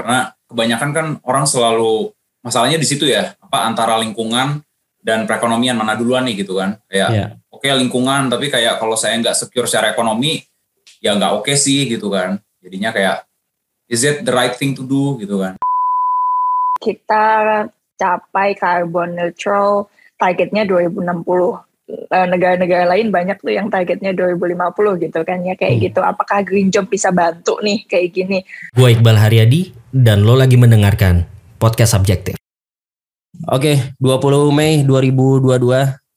karena kebanyakan kan orang selalu masalahnya di situ ya apa antara lingkungan dan perekonomian mana duluan nih gitu kan. Kayak yeah. oke okay, lingkungan tapi kayak kalau saya nggak secure secara ekonomi ya nggak oke okay sih gitu kan. Jadinya kayak is it the right thing to do gitu kan. Kita capai carbon neutral targetnya 2060 eh, negara-negara lain banyak tuh yang targetnya 2050 gitu kan ya kayak hmm. gitu apakah green job bisa bantu nih kayak gini gue Iqbal Haryadi dan lo lagi mendengarkan podcast subjektif Oke, 20 Mei 2022,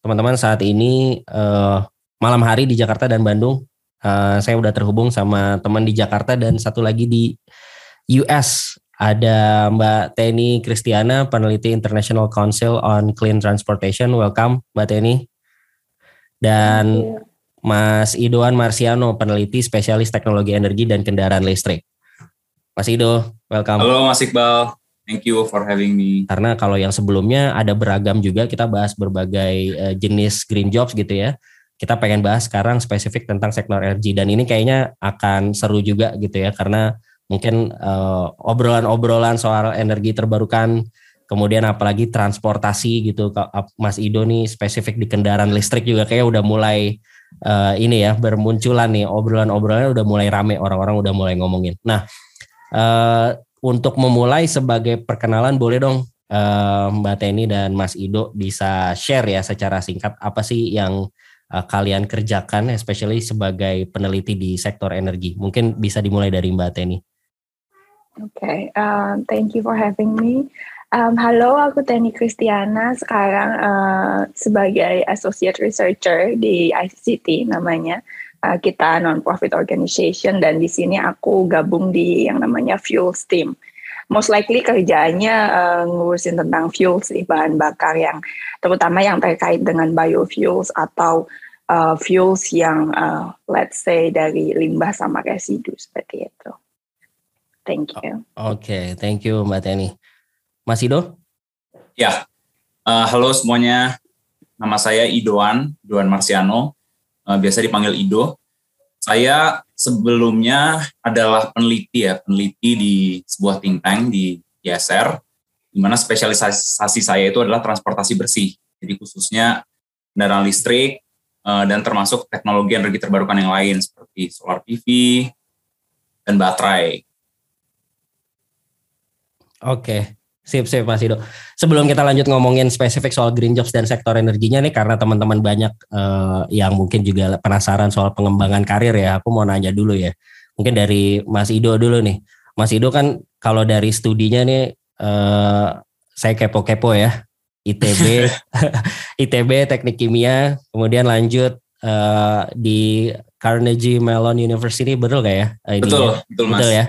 teman-teman saat ini uh, malam hari di Jakarta dan Bandung. Uh, saya udah terhubung sama teman di Jakarta dan satu lagi di US. Ada Mbak Teni Kristiana, peneliti International Council on Clean Transportation. Welcome, Mbak Teni. Dan Mas Idoan Marsiano, peneliti spesialis teknologi energi dan kendaraan listrik. Mas Ido, welcome. Halo Mas Iqbal. Thank you for having me. Karena kalau yang sebelumnya ada beragam juga kita bahas berbagai uh, jenis green jobs gitu ya. Kita pengen bahas sekarang spesifik tentang sektor energi dan ini kayaknya akan seru juga gitu ya karena mungkin uh, obrolan-obrolan soal energi terbarukan kemudian apalagi transportasi gitu Mas Ido nih spesifik di kendaraan listrik juga kayak udah mulai uh, ini ya bermunculan nih obrolan-obrolan udah mulai rame orang-orang udah mulai ngomongin. Nah, uh, untuk memulai sebagai perkenalan boleh dong uh, Mbak Teni dan Mas Ido bisa share ya secara singkat apa sih yang uh, kalian kerjakan especially sebagai peneliti di sektor energi. Mungkin bisa dimulai dari Mbak Teni. Oke, okay, um, thank you for having me. Um, halo, aku Teni Kristiana. Sekarang uh, sebagai associate researcher di ICT namanya. Uh, kita non-profit organization dan di sini aku gabung di yang namanya fuel steam. Most likely kerjaannya uh, ngurusin tentang fuel sih bahan bakar yang terutama yang terkait dengan biofuels atau uh, fuels yang uh, let's say dari limbah sama residu seperti itu. Thank you. Oke, okay, thank you Mbak Teni. Mas Ido? Ya, uh, halo semuanya. Nama saya Idoan, Idoan Marciano uh, biasa dipanggil Ido. Saya sebelumnya adalah peneliti ya, peneliti di sebuah think tank di ISR, di mana spesialisasi saya itu adalah transportasi bersih. Jadi khususnya kendaraan listrik uh, dan termasuk teknologi energi terbarukan yang lain seperti solar PV dan baterai. Oke. Sip, sip Mas Ido. Sebelum kita lanjut ngomongin spesifik soal green jobs dan sektor energinya nih, karena teman-teman banyak uh, yang mungkin juga penasaran soal pengembangan karir ya, aku mau nanya dulu ya. Mungkin dari Mas Ido dulu nih. Mas Ido kan kalau dari studinya nih, uh, saya kepo-kepo ya. ITB, ITB Teknik Kimia, kemudian lanjut uh, di Carnegie Mellon University, betul gak ya? betul, betul, betul mas. ya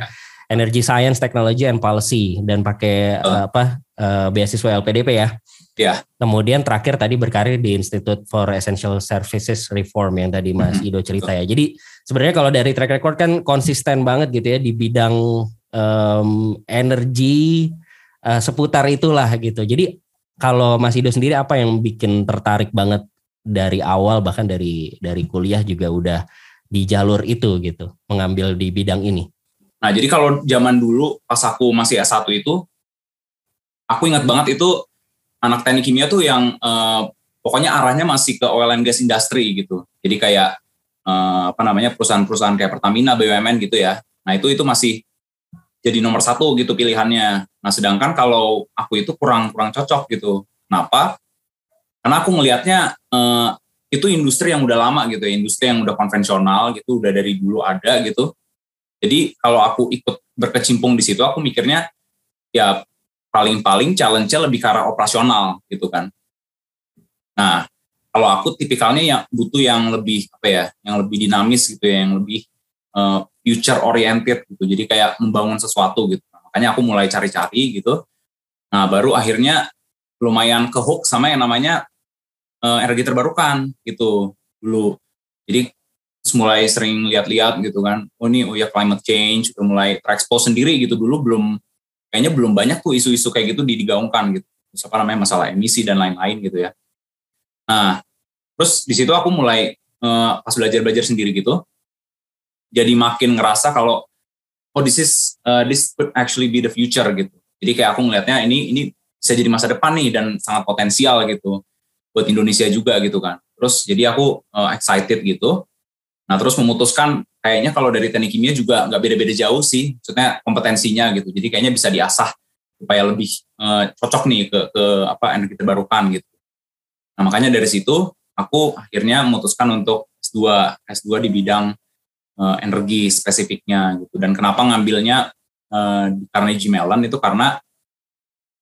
Energy Science, Technology and Policy dan pakai uh. apa uh, beasiswa LPDP ya. Ya. Kemudian terakhir tadi berkarir di Institute for Essential Services Reform yang tadi Mas mm-hmm. Ido cerita ya. Jadi sebenarnya kalau dari track record kan konsisten banget gitu ya di bidang um, energi uh, seputar itulah gitu. Jadi kalau Mas Ido sendiri apa yang bikin tertarik banget dari awal bahkan dari dari kuliah juga udah di jalur itu gitu, mengambil di bidang ini? Nah, jadi kalau zaman dulu pas aku masih S1 itu, aku ingat banget itu anak teknik kimia tuh yang eh, pokoknya arahnya masih ke oil and gas industry gitu. Jadi kayak eh, apa namanya perusahaan-perusahaan kayak Pertamina, BUMN gitu ya. Nah, itu itu masih jadi nomor satu gitu pilihannya. Nah, sedangkan kalau aku itu kurang kurang cocok gitu. Kenapa? Karena aku ngelihatnya eh, itu industri yang udah lama gitu ya, industri yang udah konvensional gitu, udah dari dulu ada gitu jadi kalau aku ikut berkecimpung di situ, aku mikirnya ya paling-paling challenge-nya lebih ke arah operasional gitu kan. Nah, kalau aku tipikalnya yang butuh yang lebih apa ya, yang lebih dinamis gitu ya, yang lebih uh, future oriented gitu. Jadi kayak membangun sesuatu gitu. Makanya aku mulai cari-cari gitu. Nah, baru akhirnya lumayan ke hook sama yang namanya uh, energi terbarukan gitu dulu. Jadi terus mulai sering lihat-lihat gitu kan oh ini oh ya climate change udah mulai terekspos sendiri gitu dulu belum kayaknya belum banyak tuh isu-isu kayak gitu digaungkan gitu terus apa namanya masalah emisi dan lain-lain gitu ya nah terus di situ aku mulai uh, pas belajar-belajar sendiri gitu jadi makin ngerasa kalau oh this is uh, this could actually be the future gitu. Jadi kayak aku ngelihatnya ini ini bisa jadi masa depan nih dan sangat potensial gitu buat Indonesia juga gitu kan. Terus jadi aku uh, excited gitu. Nah terus memutuskan kayaknya kalau dari teknik kimia juga nggak beda-beda jauh sih, maksudnya kompetensinya gitu. Jadi kayaknya bisa diasah supaya lebih uh, cocok nih ke, ke apa energi terbarukan gitu. Nah makanya dari situ aku akhirnya memutuskan untuk S2 S2 di bidang uh, energi spesifiknya gitu. Dan kenapa ngambilnya uh, di Carnegie Mellon itu karena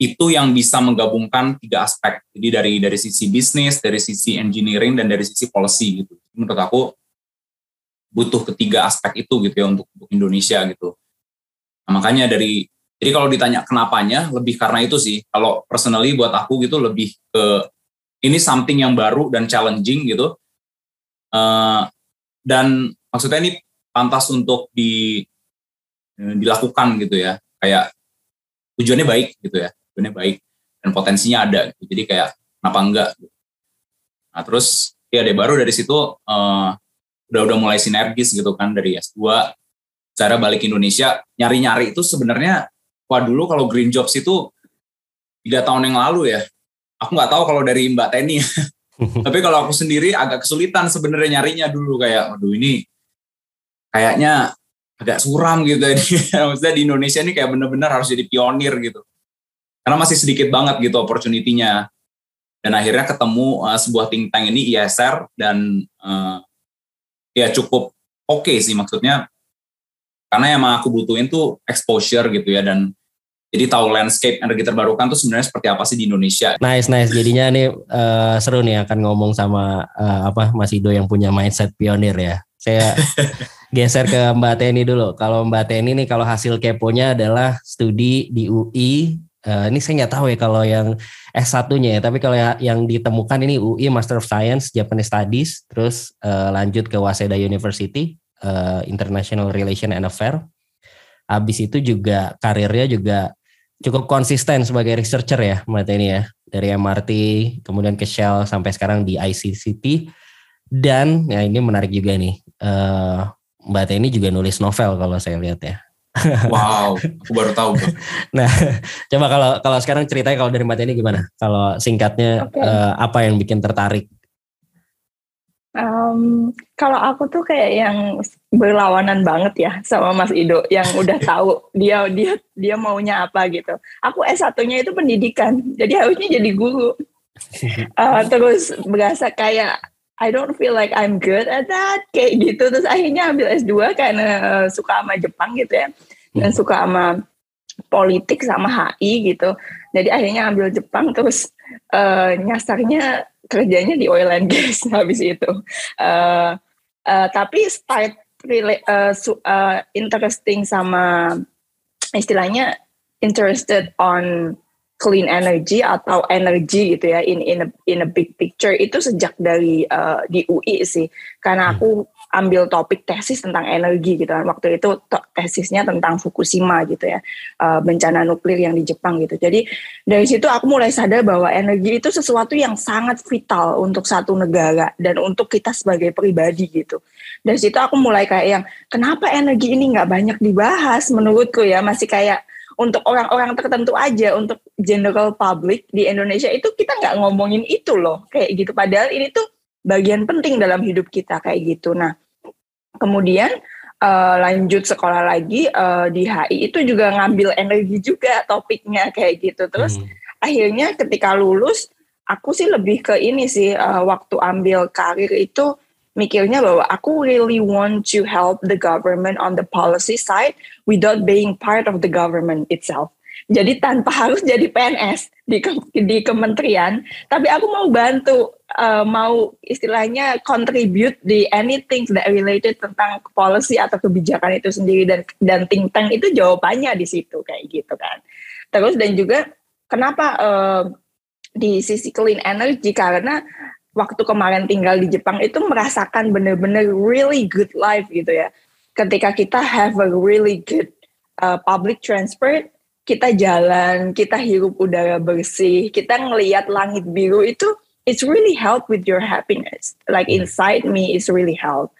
itu yang bisa menggabungkan tiga aspek. Jadi dari dari sisi bisnis, dari sisi engineering dan dari sisi policy gitu. Menurut aku butuh ketiga aspek itu gitu ya untuk, untuk Indonesia gitu. Nah, makanya dari jadi kalau ditanya kenapanya lebih karena itu sih. Kalau personally buat aku gitu lebih ke ini something yang baru dan challenging gitu. Uh, dan maksudnya ini pantas untuk di eh, dilakukan gitu ya. Kayak tujuannya baik gitu ya. Tujuannya baik dan potensinya ada gitu. Jadi kayak kenapa enggak gitu. Nah, terus ya deh baru dari situ uh, udah udah mulai sinergis gitu kan dari S2 cara balik Indonesia nyari-nyari itu sebenarnya wah dulu kalau Green Jobs itu tiga tahun yang lalu ya, aku nggak tahu kalau dari Mbak Teni. Tapi kalau aku sendiri agak kesulitan sebenarnya nyarinya dulu kayak, waduh ini kayaknya agak suram gitu ya. Maksudnya di Indonesia ini kayak bener-bener harus jadi pionir gitu. Karena masih sedikit banget gitu opportunity-nya. Dan akhirnya ketemu uh, sebuah think tank ini ISR dan uh, ya cukup oke okay sih maksudnya. Karena yang aku butuhin tuh exposure gitu ya dan jadi tahu landscape energi terbarukan tuh sebenarnya seperti apa sih di Indonesia. Nice, nice. Jadinya nih uh, seru nih akan ngomong sama uh, apa Mas Ido yang punya mindset pionir ya. Saya geser ke Mbak Teni dulu. Kalau Mbak Teni nih kalau hasil keponya adalah studi di UI. Uh, ini saya nggak tahu ya kalau yang S1-nya ya, tapi kalau yang ditemukan ini UI Master of Science Japanese Studies, terus uh, lanjut ke Waseda University uh, International Relation and Affair. Habis itu juga karirnya juga cukup konsisten sebagai researcher ya Mbak Teni ya. Dari MRT kemudian ke Shell sampai sekarang di ICCT. Dan ya ini menarik juga nih. Uh, Mbak Teni juga nulis novel kalau saya lihat ya. Wow, aku baru tahu. nah, coba kalau kalau sekarang ceritanya kalau dari Mbak Teni gimana? Kalau singkatnya okay. uh, eh, apa yang bikin tertarik Um, kalau aku tuh kayak yang berlawanan banget ya sama Mas Ido yang udah tahu dia dia dia maunya apa gitu. Aku S1-nya itu pendidikan, jadi harusnya jadi guru. Uh, terus berasa kayak I don't feel like I'm good at that kayak gitu. Terus akhirnya ambil S2 karena uh, suka sama Jepang gitu ya. Dan hmm. suka sama politik sama HI gitu. Jadi akhirnya ambil Jepang terus uh, nyasarnya kerjanya di oil and gas habis itu. Uh, uh, tapi start really, uh, uh, interesting sama istilahnya interested on clean energy atau energy gitu ya in in a, in a big picture itu sejak dari uh, di UI sih. Karena aku ambil topik tesis tentang energi gitu kan. Waktu itu tesisnya tentang Fukushima gitu ya uh, bencana nuklir yang di Jepang gitu. Jadi dari situ aku mulai sadar bahwa energi itu sesuatu yang sangat vital untuk satu negara dan untuk kita sebagai pribadi gitu. Dari situ aku mulai kayak yang kenapa energi ini nggak banyak dibahas menurutku ya? Masih kayak untuk orang-orang tertentu aja untuk general public di Indonesia itu kita nggak ngomongin itu loh kayak gitu padahal ini tuh bagian penting dalam hidup kita kayak gitu. Nah, kemudian uh, lanjut sekolah lagi uh, di HI itu juga ngambil energi juga topiknya kayak gitu. Terus hmm. akhirnya ketika lulus aku sih lebih ke ini sih uh, waktu ambil karir itu mikirnya bahwa aku really want to help the government on the policy side without being part of the government itself. Jadi tanpa harus jadi PNS di di kementerian, tapi aku mau bantu, uh, mau istilahnya contribute di anything that related tentang policy atau kebijakan itu sendiri dan dan think tank itu jawabannya di situ kayak gitu kan. Terus dan juga kenapa uh, di sisi clean energy karena waktu kemarin tinggal di Jepang itu merasakan benar-benar really good life gitu ya. Ketika kita have a really good uh, public transport kita jalan, kita hirup udara bersih, kita ngelihat langit biru itu it's really help with your happiness. Like hmm. inside me is really help.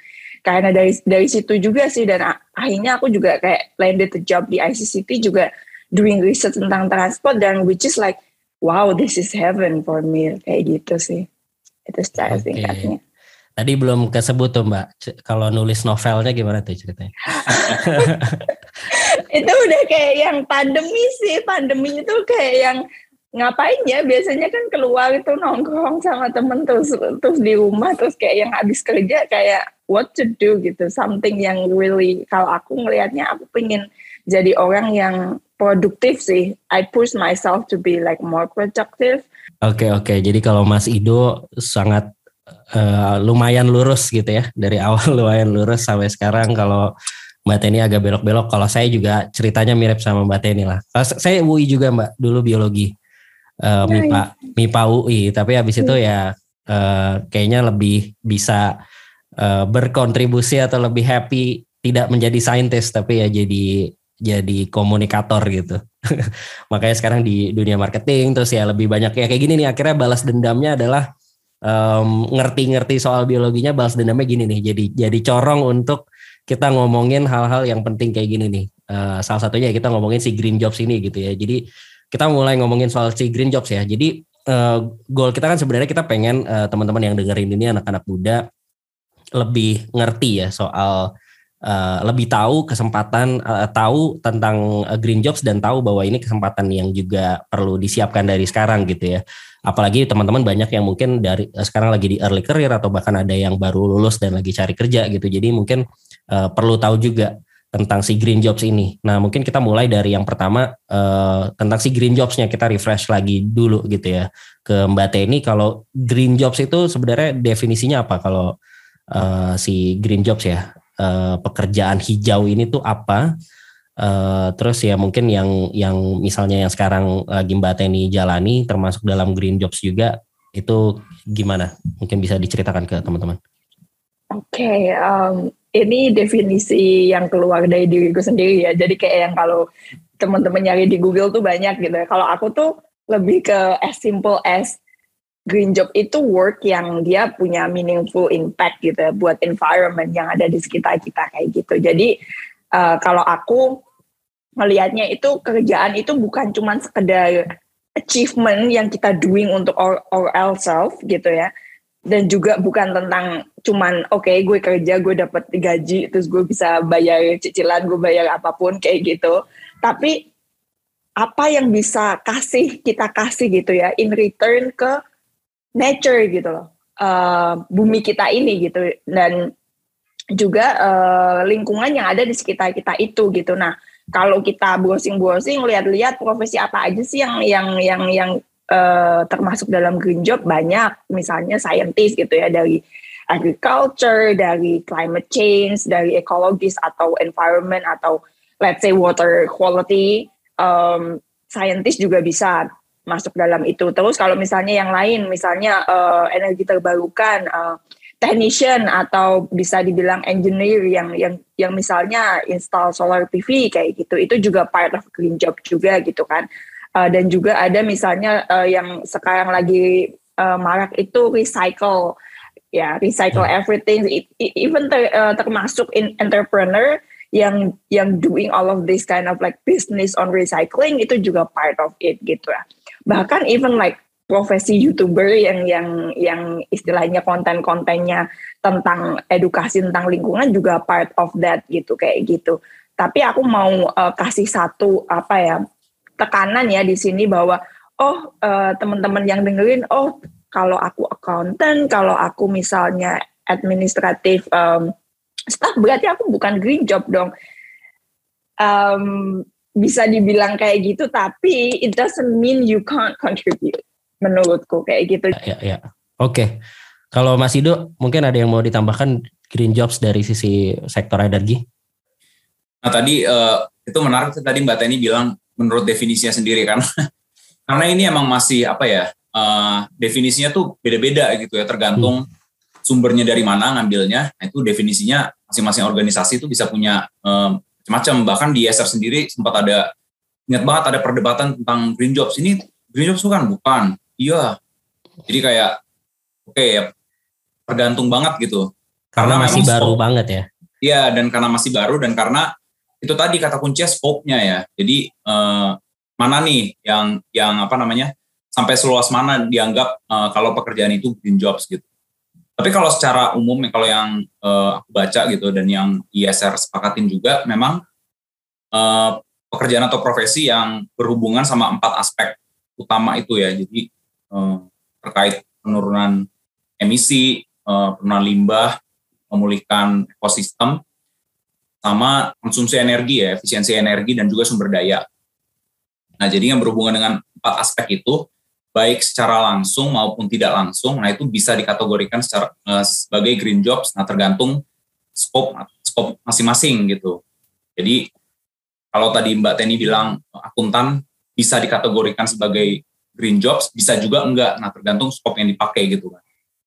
karena dari dari situ juga sih dan akhirnya aku juga kayak landed the job di ICCT juga doing research tentang transport dan which is like wow this is heaven for me kayak gitu sih itu secara okay. singkatnya. Tadi belum kesebut tuh Mbak, kalau nulis novelnya gimana tuh ceritanya? itu udah kayak yang pandemi sih, pandemi itu kayak yang ngapain ya biasanya kan keluar itu nongkrong sama temen terus terus di rumah terus kayak yang habis kerja kayak what to do gitu something yang really kalau aku ngelihatnya aku pengen jadi orang yang produktif sih I push myself to be like more productive Oke okay, oke okay. jadi kalau Mas Ido sangat uh, lumayan lurus gitu ya dari awal lumayan lurus sampai sekarang kalau Mbak Teni agak belok-belok. Kalau saya juga ceritanya mirip sama Mbak Teni lah. Saya UI juga Mbak, dulu biologi. Uh, MIPA, MIPA UI. Tapi habis itu ya uh, kayaknya lebih bisa uh, berkontribusi atau lebih happy tidak menjadi saintis tapi ya jadi jadi komunikator gitu. Makanya sekarang di dunia marketing terus ya lebih banyak ya kayak gini nih akhirnya balas dendamnya adalah um, ngerti-ngerti soal biologinya balas dendamnya gini nih jadi jadi corong untuk kita ngomongin hal-hal yang penting kayak gini nih. Uh, salah satunya kita ngomongin si green jobs ini gitu ya jadi kita mulai ngomongin soal si green jobs ya. Jadi uh, goal kita kan sebenarnya kita pengen uh, teman-teman yang dengerin ini anak-anak muda lebih ngerti ya soal uh, lebih tahu kesempatan uh, tahu tentang uh, green jobs dan tahu bahwa ini kesempatan yang juga perlu disiapkan dari sekarang gitu ya apalagi teman-teman banyak yang mungkin dari sekarang lagi di early career atau bahkan ada yang baru lulus dan lagi cari kerja gitu jadi mungkin uh, perlu tahu juga tentang si green jobs ini. Nah mungkin kita mulai dari yang pertama uh, tentang si green jobsnya kita refresh lagi dulu gitu ya ke Mbak Teni. Kalau green jobs itu sebenarnya definisinya apa? Kalau uh, si green jobs ya uh, pekerjaan hijau ini tuh apa? Uh, terus ya mungkin yang yang misalnya yang sekarang lagi Mbak Teni jalani termasuk dalam green jobs juga itu gimana? Mungkin bisa diceritakan ke teman-teman. Oke, okay, um, ini definisi yang keluar dari diriku sendiri ya. Jadi kayak yang kalau teman-teman nyari di Google tuh banyak gitu. Ya. Kalau aku tuh lebih ke as simple as green job itu work yang dia punya meaningful impact gitu buat environment yang ada di sekitar kita kayak gitu. Jadi uh, kalau aku melihatnya itu kerjaan itu bukan cuma sekedar achievement yang kita doing untuk our, our ourselves gitu ya dan juga bukan tentang cuman oke okay, gue kerja gue dapat gaji terus gue bisa bayar cicilan gue bayar apa pun kayak gitu tapi apa yang bisa kasih kita kasih gitu ya in return ke nature gitu loh. Uh, bumi kita ini gitu. Dan juga uh, lingkungan yang ada di sekitar kita itu gitu. Nah, kalau kita browsing-browsing lihat-lihat profesi apa aja sih yang yang yang yang uh, termasuk dalam green job? Banyak, misalnya scientist gitu ya dari agriculture, dari climate change, dari ekologis atau environment atau let's say water quality, um, scientist juga bisa masuk dalam itu. Terus kalau misalnya yang lain, misalnya uh, energi terbarukan, uh, technician atau bisa dibilang engineer yang yang yang misalnya install solar PV kayak gitu itu juga part of green job juga gitu kan uh, dan juga ada misalnya uh, yang sekarang lagi uh, marak itu recycle ya recycle hmm. everything even ter, uh, termasuk in entrepreneur yang yang doing all of this kind of like business on recycling itu juga part of it gitu ya bahkan even like profesi youtuber yang yang yang istilahnya konten-kontennya tentang edukasi tentang lingkungan juga part of that gitu kayak gitu. Tapi aku mau uh, kasih satu apa ya tekanan ya di sini bahwa oh uh, teman-teman yang dengerin oh kalau aku accountant, kalau aku misalnya administratif um, staff berarti aku bukan green job dong. Um, bisa dibilang kayak gitu tapi it doesn't mean you can't contribute menurutku kayak gitu. Ya, ya. Oke. Kalau Mas Ido mungkin ada yang mau ditambahkan green jobs dari sisi sektor energi? Nah tadi uh, itu menarik tadi Mbak Teni bilang menurut definisinya sendiri kan. Karena ini emang masih apa ya uh, definisinya tuh beda-beda gitu ya tergantung hmm. sumbernya dari mana ngambilnya. Nah, itu definisinya masing-masing organisasi itu bisa punya um, macam-macam. Bahkan di ESR sendiri sempat ada ingat banget ada perdebatan tentang green jobs ini green jobs bukan bukan Iya. Jadi kayak oke okay, ya tergantung banget gitu. Karena, karena masih baru banget ya. Iya, dan karena masih baru dan karena itu tadi kata kuncinya scope-nya ya. Jadi eh, mana nih yang yang apa namanya sampai seluas mana dianggap uh, kalau pekerjaan itu green jobs gitu. Tapi kalau secara umum kalau yang uh, aku baca gitu dan yang ISR sepakatin juga memang uh, pekerjaan atau profesi yang berhubungan sama empat aspek utama itu ya. Jadi uh, terkait penurunan emisi, uh, penurunan limbah, memulihkan ekosistem, sama konsumsi energi ya, efisiensi energi dan juga sumber daya. Nah, jadi yang berhubungan dengan empat aspek itu, baik secara langsung maupun tidak langsung, nah itu bisa dikategorikan secara uh, sebagai green jobs. Nah, tergantung scope scope masing-masing gitu. Jadi kalau tadi Mbak Teni bilang akuntan bisa dikategorikan sebagai green jobs, bisa juga enggak. Nah, tergantung scope yang dipakai gitu kan.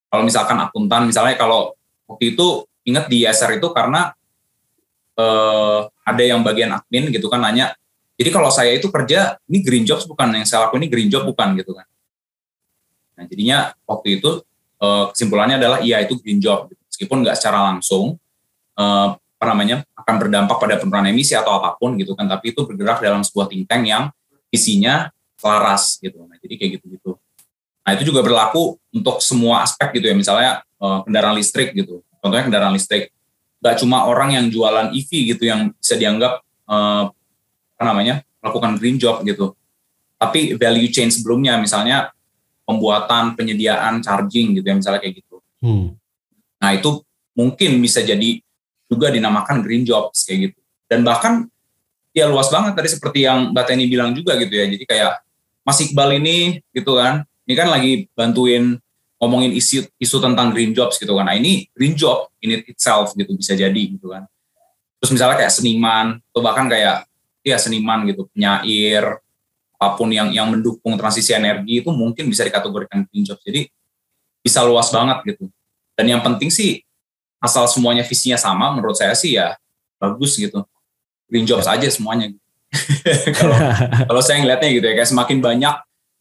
Kalau misalkan akuntan, misalnya kalau waktu itu ingat di ISR itu karena uh, ada yang bagian admin gitu kan nanya jadi kalau saya itu kerja, ini green jobs bukan yang saya lakukan ini green job bukan gitu kan. Nah jadinya waktu itu eh, kesimpulannya adalah iya itu green job, meskipun nggak secara langsung eh, apa namanya akan berdampak pada penurunan emisi atau apa pun gitu kan, tapi itu bergerak dalam sebuah think tank yang isinya selaras gitu. Nah jadi kayak gitu-gitu. Nah itu juga berlaku untuk semua aspek gitu ya, misalnya eh, kendaraan listrik gitu. Contohnya kendaraan listrik, nggak cuma orang yang jualan EV gitu yang bisa dianggap apa namanya melakukan green job gitu. Tapi value chain sebelumnya misalnya pembuatan penyediaan charging gitu ya misalnya kayak gitu. Hmm. Nah itu mungkin bisa jadi juga dinamakan green jobs kayak gitu. Dan bahkan ya luas banget tadi seperti yang Mbak Teni bilang juga gitu ya. Jadi kayak Mas Iqbal ini gitu kan, ini kan lagi bantuin ngomongin isu isu tentang green jobs gitu kan. Nah ini green job in it itself gitu bisa jadi gitu kan. Terus misalnya kayak seniman atau bahkan kayak ya seniman gitu, penyair, apa pun yang yang mendukung transisi energi itu mungkin bisa dikategorikan green job. Jadi bisa luas banget gitu. Dan yang penting sih asal semuanya visinya sama, menurut saya sih ya bagus gitu. Green jobs aja semuanya. kalau kalau saya ngeliatnya gitu ya, kayak semakin banyak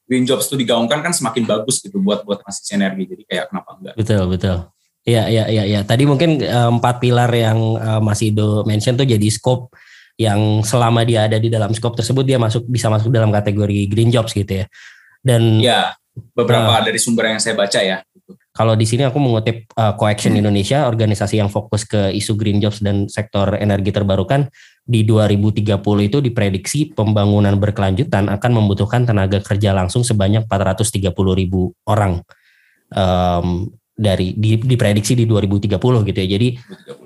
green jobs itu digaungkan kan semakin bagus gitu buat buat transisi energi. Jadi kayak kenapa enggak? Betul betul. Iya iya iya iya. Tadi mungkin uh, empat pilar yang uh, Mas Ido mention tuh jadi scope yang selama dia ada di dalam scope tersebut dia masuk bisa masuk dalam kategori green jobs gitu ya. Dan ya beberapa uh, dari sumber yang saya baca ya. Kalau di sini aku mengutip uh, Coaction hmm. Indonesia, organisasi yang fokus ke isu green jobs dan sektor energi terbarukan di 2030 itu diprediksi pembangunan berkelanjutan akan membutuhkan tenaga kerja langsung sebanyak 430 ribu orang. Um, dari di, diprediksi di 2030 gitu ya. Jadi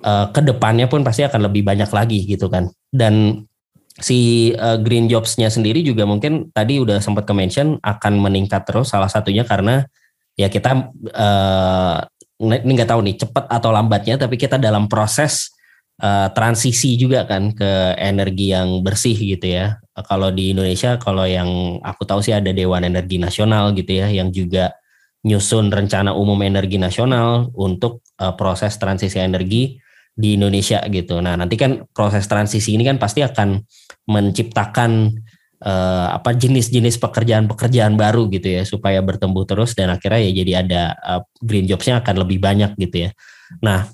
uh, ke depannya pun pasti akan lebih banyak lagi gitu kan. Dan si uh, green jobs-nya sendiri juga mungkin tadi udah sempat ke mention akan meningkat terus salah satunya karena ya kita uh, ini nggak tahu nih cepat atau lambatnya tapi kita dalam proses uh, transisi juga kan ke energi yang bersih gitu ya. Kalau di Indonesia kalau yang aku tahu sih ada Dewan Energi Nasional gitu ya yang juga nyusun rencana umum energi nasional untuk uh, proses transisi energi di Indonesia gitu. Nah, nanti kan proses transisi ini kan pasti akan menciptakan uh, apa jenis-jenis pekerjaan-pekerjaan baru gitu ya supaya bertumbuh terus dan akhirnya ya jadi ada uh, green jobsnya akan lebih banyak gitu ya. Nah,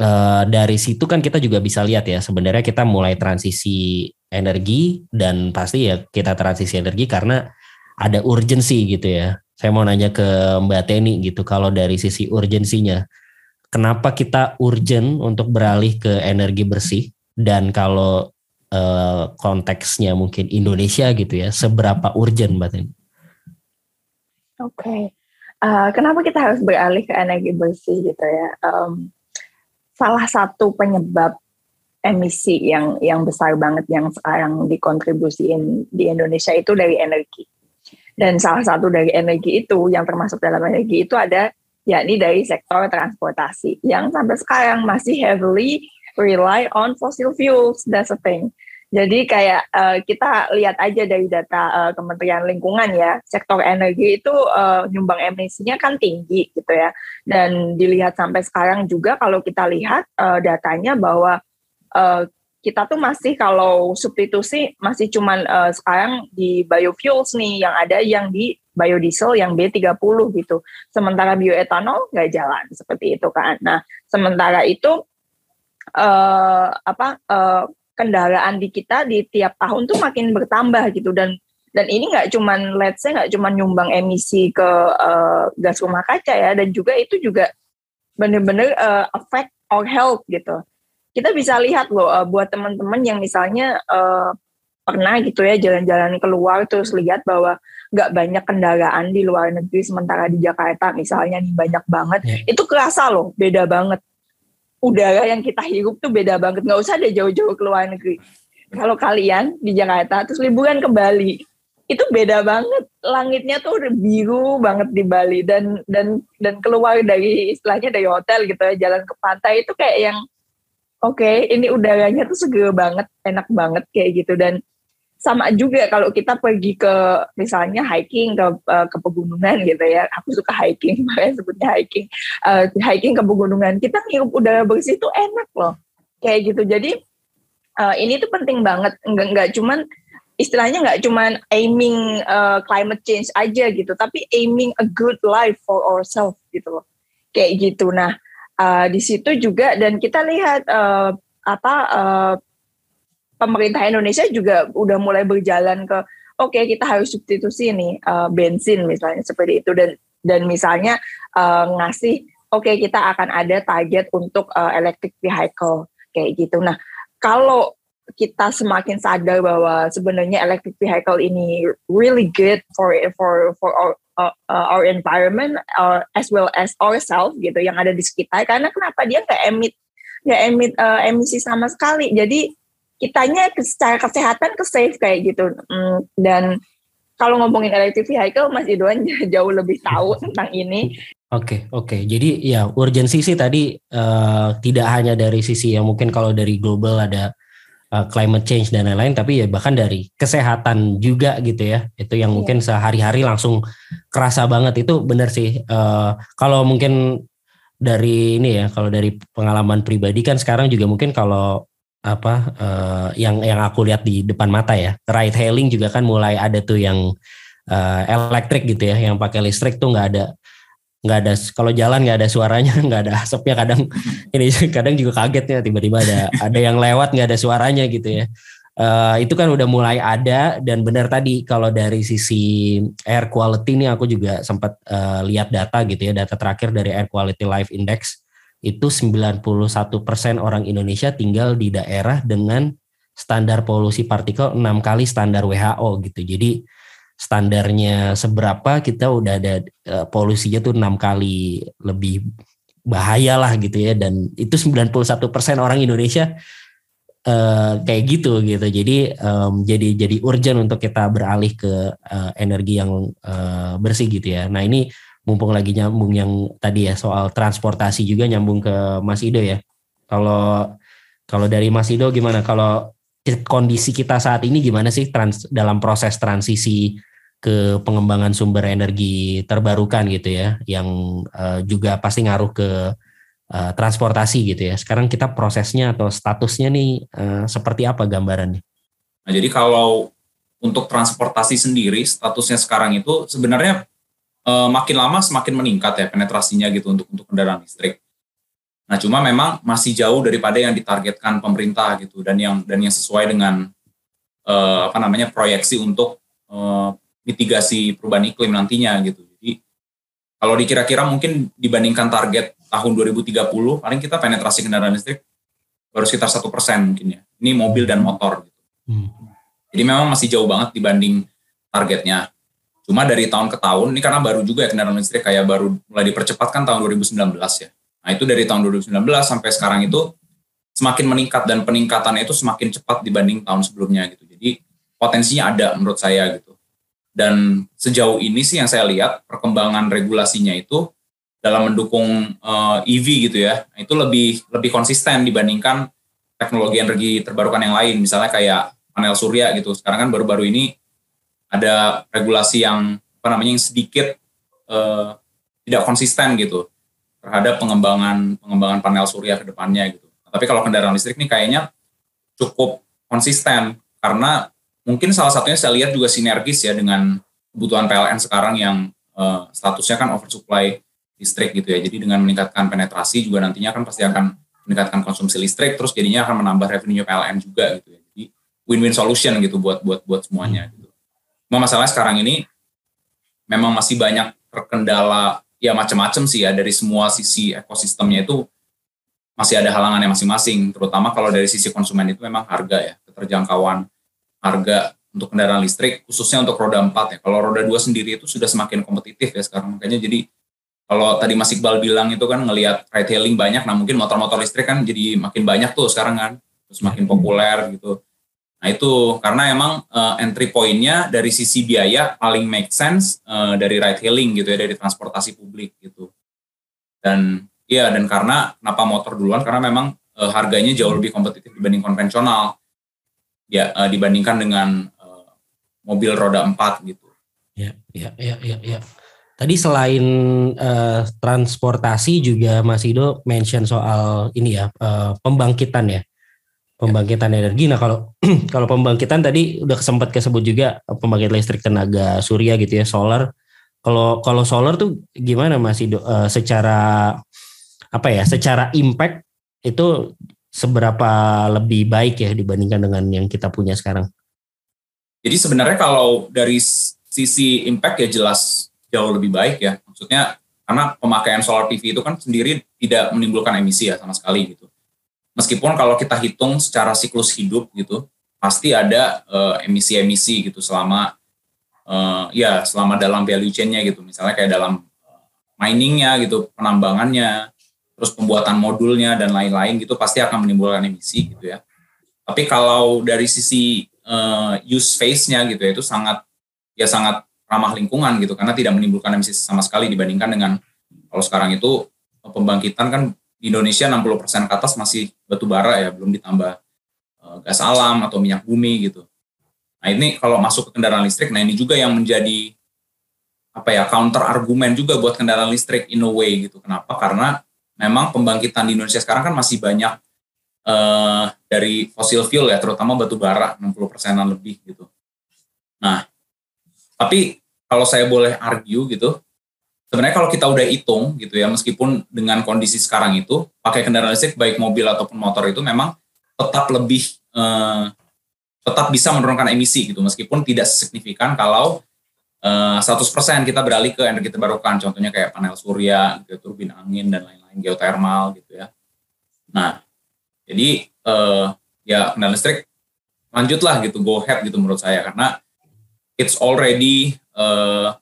uh, dari situ kan kita juga bisa lihat ya sebenarnya kita mulai transisi energi dan pasti ya kita transisi energi karena ada urgensi gitu ya saya mau nanya ke Mbak Teni gitu, kalau dari sisi urgensinya, kenapa kita urgent untuk beralih ke energi bersih dan kalau eh, konteksnya mungkin Indonesia gitu ya, seberapa urgent Mbak Teni? Oke, okay. uh, kenapa kita harus beralih ke energi bersih gitu ya? Um, salah satu penyebab emisi yang yang besar banget yang sekarang dikontribusiin di Indonesia itu dari energi dan salah satu dari energi itu yang termasuk dalam energi itu ada yakni dari sektor transportasi yang sampai sekarang masih heavily rely on fossil fuels. That's a thing. Jadi kayak uh, kita lihat aja dari data uh, Kementerian Lingkungan ya, sektor energi itu uh, nyumbang emisinya kan tinggi gitu ya. Dan dilihat sampai sekarang juga kalau kita lihat uh, datanya bahwa uh, kita tuh masih kalau substitusi masih cuman uh, sekarang di biofuels nih yang ada yang di biodiesel yang B30 gitu. Sementara bioetanol nggak jalan seperti itu kan. Nah, sementara itu uh, apa uh, kendaraan di kita di tiap tahun tuh makin bertambah gitu dan dan ini nggak cuman let's say nggak cuman nyumbang emisi ke uh, gas rumah kaca ya dan juga itu juga benar-benar uh, affect our health gitu kita bisa lihat loh uh, buat teman-teman yang misalnya uh, pernah gitu ya jalan-jalan keluar terus lihat bahwa nggak banyak kendaraan di luar negeri sementara di Jakarta misalnya nih banyak banget. Yeah. itu kerasa loh beda banget. Udara yang kita hirup tuh beda banget nggak usah deh jauh-jauh ke luar negeri. Kalau kalian di Jakarta terus liburan ke Bali itu beda banget. Langitnya tuh biru banget di Bali dan dan dan keluar dari istilahnya dari hotel gitu ya jalan ke pantai itu kayak yang oke okay, ini udaranya tuh seger banget enak banget kayak gitu. Dan sama juga kalau kita pergi ke misalnya hiking ke uh, ke pegunungan gitu ya. Aku suka hiking makanya sebutnya hiking. Uh, hiking ke pegunungan. Kita ngirup udara bersih itu enak loh kayak gitu. Jadi uh, ini tuh penting banget. Nggak nggak cuman istilahnya nggak cuman aiming uh, climate change aja gitu tapi aiming a good life for ourselves gitu loh. Kayak gitu. Nah uh, di situ juga dan kita lihat uh, apa uh, pemerintah Indonesia juga udah mulai berjalan ke oke okay, kita harus substitusi nih uh, bensin misalnya seperti itu. Dan dan misalnya uh, ngasih oke okay, kita akan ada target untuk uh, electric vehicle kayak gitu. Nah kalau kita semakin sadar bahwa sebenarnya electric vehicle ini really good for for for our uh, uh, our environment uh, as well as ourselves gitu yang ada di sekitar karena kenapa dia nggak emit nggak emit uh, emisi sama sekali jadi kitanya secara kesehatan ke safe kayak gitu mm, dan kalau ngomongin electric vehicle Mas Idwan jauh lebih tahu tentang ini Oke, okay, oke. Okay. Jadi ya urgensi sih tadi uh, tidak hanya dari sisi yang mungkin kalau dari global ada uh, climate change dan lain-lain, tapi ya bahkan dari kesehatan juga gitu ya. Itu yang yeah. mungkin sehari-hari langsung kerasa banget itu benar sih. Uh, kalau mungkin dari ini ya, kalau dari pengalaman pribadi kan sekarang juga mungkin kalau apa uh, yang yang aku lihat di depan mata ya ride hailing juga kan mulai ada tuh yang uh, elektrik gitu ya yang pakai listrik tuh nggak ada nggak ada kalau jalan nggak ada suaranya nggak ada asapnya kadang ini kadang juga kaget ya tiba-tiba ada ada yang lewat nggak ada suaranya gitu ya uh, itu kan udah mulai ada dan benar tadi kalau dari sisi air quality ini aku juga sempat uh, lihat data gitu ya data terakhir dari Air Quality Life Index itu 91% orang Indonesia tinggal di daerah dengan standar polusi partikel 6 kali standar WHO gitu. Jadi standarnya seberapa kita udah ada uh, polusinya tuh 6 kali lebih bahaya lah gitu ya dan itu 91% orang Indonesia uh, kayak gitu gitu. Jadi um, jadi jadi urgent untuk kita beralih ke uh, energi yang uh, bersih gitu ya. Nah, ini mumpung lagi nyambung yang tadi ya soal transportasi juga nyambung ke Mas Ido ya. Kalau kalau dari Mas Ido gimana? Kalau kondisi kita saat ini gimana sih trans, dalam proses transisi ke pengembangan sumber energi terbarukan gitu ya, yang uh, juga pasti ngaruh ke uh, transportasi gitu ya. Sekarang kita prosesnya atau statusnya nih uh, seperti apa gambarannya? Nah, jadi kalau untuk transportasi sendiri statusnya sekarang itu sebenarnya uh, makin lama semakin meningkat ya penetrasinya gitu untuk untuk kendaraan listrik. Nah, cuma memang masih jauh daripada yang ditargetkan pemerintah gitu dan yang dan yang sesuai dengan uh, apa namanya proyeksi untuk uh, mitigasi perubahan iklim nantinya gitu. Jadi kalau dikira-kira mungkin dibandingkan target tahun 2030 paling kita penetrasi kendaraan listrik baru sekitar satu persen mungkin ya. Ini mobil dan motor gitu. Hmm. Jadi memang masih jauh banget dibanding targetnya. Cuma dari tahun ke tahun, ini karena baru juga ya kendaraan listrik kayak baru mulai dipercepat kan tahun 2019 ya. Nah itu dari tahun 2019 sampai sekarang itu semakin meningkat dan peningkatannya itu semakin cepat dibanding tahun sebelumnya gitu. Jadi potensinya ada menurut saya gitu. Dan sejauh ini sih yang saya lihat perkembangan regulasinya itu dalam mendukung uh, eh, EV gitu ya, itu lebih lebih konsisten dibandingkan teknologi energi terbarukan yang lain. Misalnya kayak panel surya gitu. Sekarang kan baru-baru ini ada regulasi yang apa namanya yang sedikit uh, tidak konsisten gitu terhadap pengembangan pengembangan panel surya ke depannya gitu. Tapi kalau kendaraan listrik ini kayaknya cukup konsisten karena mungkin salah satunya saya lihat juga sinergis ya dengan kebutuhan PLN sekarang yang uh, statusnya kan oversupply listrik gitu ya. Jadi dengan meningkatkan penetrasi juga nantinya kan pasti akan meningkatkan konsumsi listrik, terus jadinya akan menambah revenue PLN juga gitu ya. Jadi win-win solution gitu buat buat buat semuanya gitu. Cuma masalahnya sekarang ini memang masih banyak terkendala ya macam-macam sih ya dari semua sisi ekosistemnya itu masih ada halangannya masing-masing, terutama kalau dari sisi konsumen itu memang harga ya, keterjangkauan harga untuk kendaraan listrik, khususnya untuk roda 4 ya. Kalau roda 2 sendiri itu sudah semakin kompetitif ya sekarang, makanya jadi kalau tadi Mas Iqbal bilang itu kan ngelihat ride hailing banyak, nah mungkin motor-motor listrik kan jadi makin banyak tuh sekarang kan, terus makin hmm. populer gitu. Nah itu karena emang uh, entry pointnya dari sisi biaya paling make sense uh, dari ride hailing gitu ya, dari transportasi publik gitu. Dan iya dan karena kenapa motor duluan karena memang uh, harganya jauh lebih kompetitif dibanding konvensional ya uh, dibandingkan dengan uh, mobil roda 4 gitu. Ya, ya, ya, ya, ya. Tadi selain uh, transportasi juga Mas Ido mention soal ini ya uh, pembangkitan ya pembangkitan energi. Nah kalau kalau pembangkitan tadi udah sempat kesebut juga pembangkit listrik tenaga surya gitu ya solar. Kalau kalau solar tuh gimana Mas Ido uh, secara apa ya secara impact itu seberapa lebih baik ya dibandingkan dengan yang kita punya sekarang? Jadi sebenarnya kalau dari sisi impact ya jelas jauh lebih baik ya. Maksudnya karena pemakaian solar PV itu kan sendiri tidak menimbulkan emisi ya sama sekali gitu. Meskipun kalau kita hitung secara siklus hidup gitu, pasti ada emisi emisi-emisi gitu selama uh, ya selama dalam value chain-nya gitu. Misalnya kayak dalam uh, miningnya gitu, penambangannya, terus pembuatan modulnya dan lain-lain gitu pasti akan menimbulkan emisi gitu ya. Tapi kalau dari sisi uh, use phase-nya gitu ya itu sangat ya sangat ramah lingkungan gitu karena tidak menimbulkan emisi sama sekali dibandingkan dengan kalau sekarang itu pembangkitan kan Indonesia 60% ke atas masih batu bara ya belum ditambah uh, gas alam atau minyak bumi gitu. Nah ini kalau masuk ke kendaraan listrik, nah ini juga yang menjadi apa ya counter argumen juga buat kendaraan listrik in a way gitu. Kenapa? Karena memang pembangkitan di Indonesia sekarang kan masih banyak uh, dari fosil fuel ya, terutama batu bara 60 persenan lebih gitu. Nah, tapi kalau saya boleh argue gitu, sebenarnya kalau kita udah hitung gitu ya, meskipun dengan kondisi sekarang itu pakai kendaraan listrik baik mobil ataupun motor itu memang tetap lebih eh, tetap bisa menurunkan emisi gitu, meskipun tidak signifikan kalau eh, 100% kita beralih ke energi terbarukan, contohnya kayak panel surya, gitu, turbin angin dan lain-lain, geothermal gitu ya. Nah, jadi eh, ya kendaraan listrik lanjutlah gitu, go ahead gitu menurut saya. Karena it's already uh,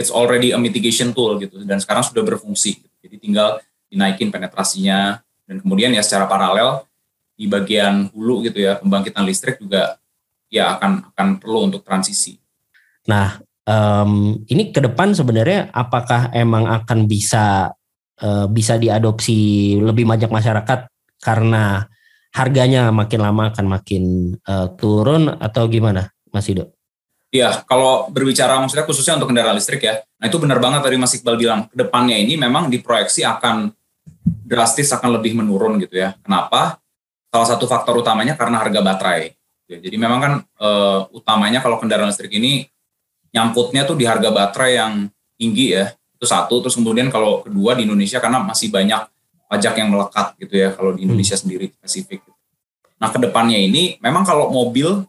it's already a mitigation tool gitu dan sekarang sudah berfungsi. Gitu. Jadi tinggal dinaikin penetrasinya dan kemudian ya secara paralel di bagian hulu gitu ya pembangkitan listrik juga ya akan akan perlu untuk transisi. Nah um, ini ke depan sebenarnya apakah emang akan bisa uh, bisa diadopsi lebih banyak masyarakat karena harganya makin lama akan makin uh, turun atau gimana Mas Ido? Iya, kalau berbicara maksudnya khususnya untuk kendaraan listrik ya, nah itu benar banget tadi Mas Iqbal bilang, ke depannya ini memang diproyeksi akan drastis akan lebih menurun gitu ya. Kenapa? Salah satu faktor utamanya karena harga baterai. Ya, jadi memang kan e, utamanya kalau kendaraan listrik ini nyangkutnya tuh di harga baterai yang tinggi ya, itu satu. Terus kemudian kalau kedua di Indonesia karena masih banyak pajak yang melekat gitu ya kalau di Indonesia hmm. sendiri spesifik. Nah ke depannya ini memang kalau mobil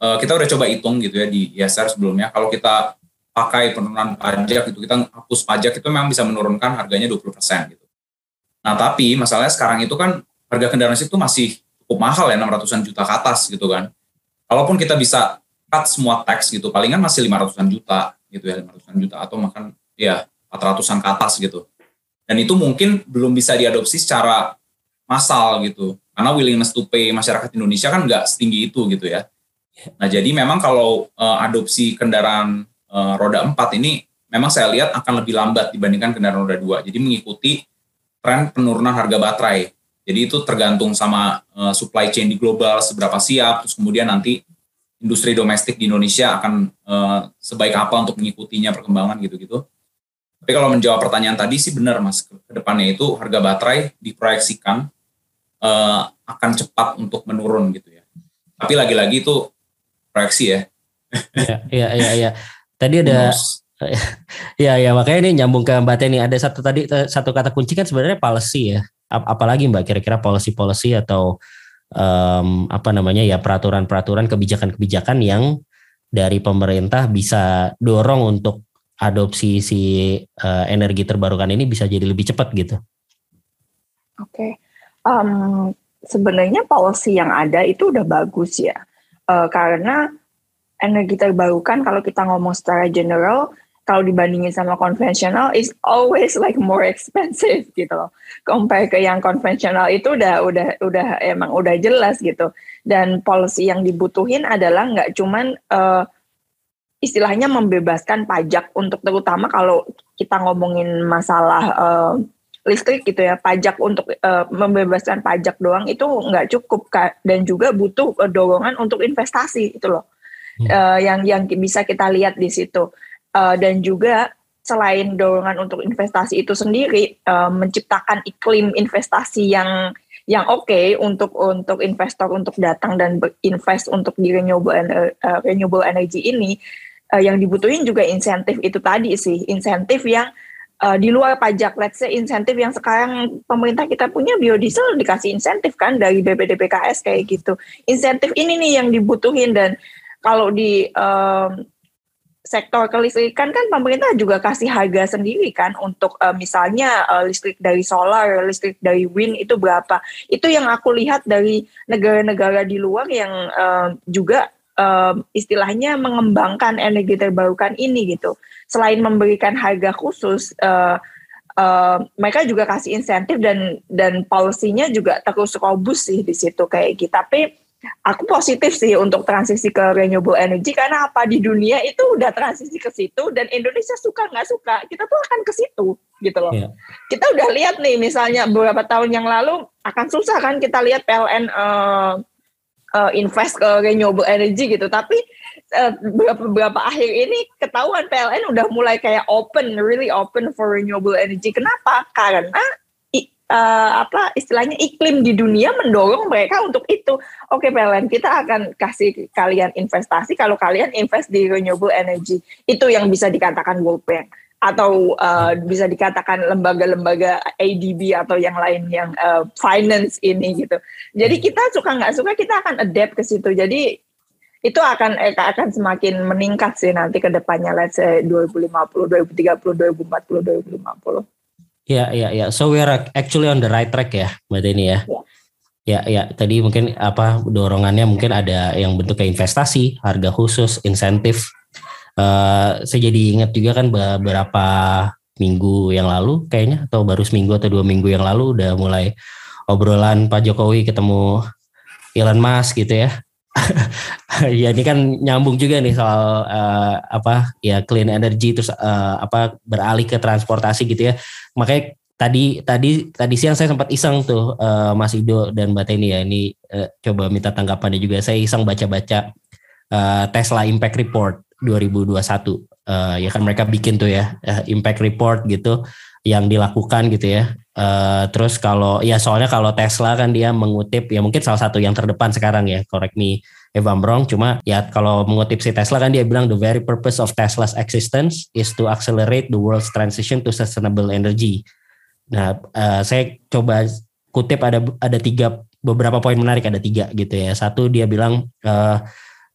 uh, kita udah coba hitung gitu ya di ISR sebelumnya kalau kita pakai penurunan pajak itu kita hapus pajak itu memang bisa menurunkan harganya 20% gitu. Nah, tapi masalahnya sekarang itu kan harga kendaraan listrik itu masih cukup mahal ya 600-an juta ke atas gitu kan. Kalaupun kita bisa cut semua tax gitu, palingan masih 500-an juta gitu ya, 500-an juta atau makan ya 400-an ke atas gitu. Dan itu mungkin belum bisa diadopsi secara massal gitu. Karena willingness to pay masyarakat Indonesia kan nggak setinggi itu gitu ya. Nah, jadi memang kalau uh, adopsi kendaraan uh, roda 4 ini memang saya lihat akan lebih lambat dibandingkan kendaraan roda 2. Jadi mengikuti tren penurunan harga baterai. Jadi itu tergantung sama uh, supply chain di global seberapa siap, terus kemudian nanti industri domestik di Indonesia akan uh, sebaik apa untuk mengikutinya perkembangan gitu-gitu. Tapi kalau menjawab pertanyaan tadi sih benar mas, ke depannya itu harga baterai diproyeksikan uh, akan cepat untuk menurun gitu ya. Tapi lagi-lagi itu proyeksi ya. Iya, iya, iya. Ya. Tadi ada ya ya makanya ini nyambung ke Mbak Teni ada satu tadi satu kata kunci kan sebenarnya policy ya. Apalagi Mbak kira-kira policy-policy atau um, apa namanya ya peraturan-peraturan kebijakan-kebijakan yang dari pemerintah bisa dorong untuk adopsi si uh, energi terbarukan ini bisa jadi lebih cepat gitu. Oke, okay. um, sebenarnya policy yang ada itu udah bagus ya, uh, karena energi terbarukan kalau kita ngomong secara general kalau dibandingin sama konvensional is always like more expensive gitu loh. Compare ke yang konvensional itu udah udah udah emang udah jelas gitu. Dan policy yang dibutuhin adalah nggak cuman uh, istilahnya membebaskan pajak untuk terutama kalau kita ngomongin masalah uh, listrik gitu ya pajak untuk uh, membebaskan pajak doang itu nggak cukup dan juga butuh dorongan untuk investasi itu loh. Hmm. uh, yang yang bisa kita lihat di situ. Uh, dan juga selain dorongan untuk investasi itu sendiri uh, menciptakan iklim investasi yang yang oke okay untuk untuk investor untuk datang dan berinvest untuk di renewable uh, renewable energy ini uh, yang dibutuhin juga insentif itu tadi sih. Insentif yang uh, di luar pajak let's say insentif yang sekarang pemerintah kita punya biodiesel dikasih insentif kan dari BPDPKS kayak gitu insentif ini nih yang dibutuhin dan kalau di um, sektor kelistrikan kan pemerintah juga kasih harga sendiri kan untuk uh, misalnya uh, listrik dari solar, listrik dari wind itu berapa. Itu yang aku lihat dari negara-negara di luar yang uh, juga uh, istilahnya mengembangkan energi terbarukan ini gitu. Selain memberikan harga khusus uh, Uh, mereka juga kasih insentif dan dan policy-nya juga terus robust sih di situ kayak gitu. Tapi aku positif sih untuk transisi ke renewable energy karena apa di dunia itu udah transisi ke situ dan Indonesia suka nggak suka kita tuh akan ke situ gitu loh. Yeah. Kita udah lihat nih misalnya beberapa tahun yang lalu akan susah kan kita lihat PLN uh, uh, invest ke renewable energy gitu tapi uh, beberapa, beberapa akhir ini ketahuan PLN udah mulai kayak open really open for renewable energy. Kenapa? Karena uh, apa istilahnya iklim di dunia mendorong mereka untuk itu. Oke okay, PLN, kita akan kasih kalian investasi kalau kalian invest di renewable energy. Itu yang bisa dikatakan World Bank atau uh, bisa dikatakan lembaga-lembaga ADB atau yang lain yang uh, finance ini gitu. Jadi hmm. kita suka nggak suka kita akan adapt ke situ. Jadi itu akan akan semakin meningkat sih nanti ke depannya let's say 2050, 2030, 2040, 2050. Ya, ya, ya. So we are actually on the right track ya, Mbak Deni ya. Ya, ya. Tadi mungkin apa dorongannya mungkin ada yang bentuk kayak investasi, harga khusus, insentif. Uh, saya jadi ingat juga kan beberapa minggu yang lalu kayaknya atau baru seminggu atau dua minggu yang lalu udah mulai obrolan Pak Jokowi ketemu Elon Musk gitu ya ya ini kan nyambung juga nih soal uh, apa ya clean energy terus uh, apa beralih ke transportasi gitu ya. Makanya tadi tadi tadi siang saya sempat iseng tuh uh, Mas Ido dan Mbak Teni ya ini uh, coba minta tanggapannya juga. Saya iseng baca-baca uh, Tesla Impact Report 2021. Uh, ya kan mereka bikin tuh ya uh, Impact Report gitu yang dilakukan gitu ya. Uh, terus kalau ya soalnya kalau Tesla kan dia mengutip ya mungkin salah satu yang terdepan sekarang ya, correct me if I'm wrong. Cuma ya kalau mengutip si Tesla kan dia bilang the very purpose of Tesla's existence is to accelerate the world's transition to sustainable energy. Nah, uh, saya coba kutip ada ada tiga beberapa poin menarik ada tiga gitu ya. Satu dia bilang uh,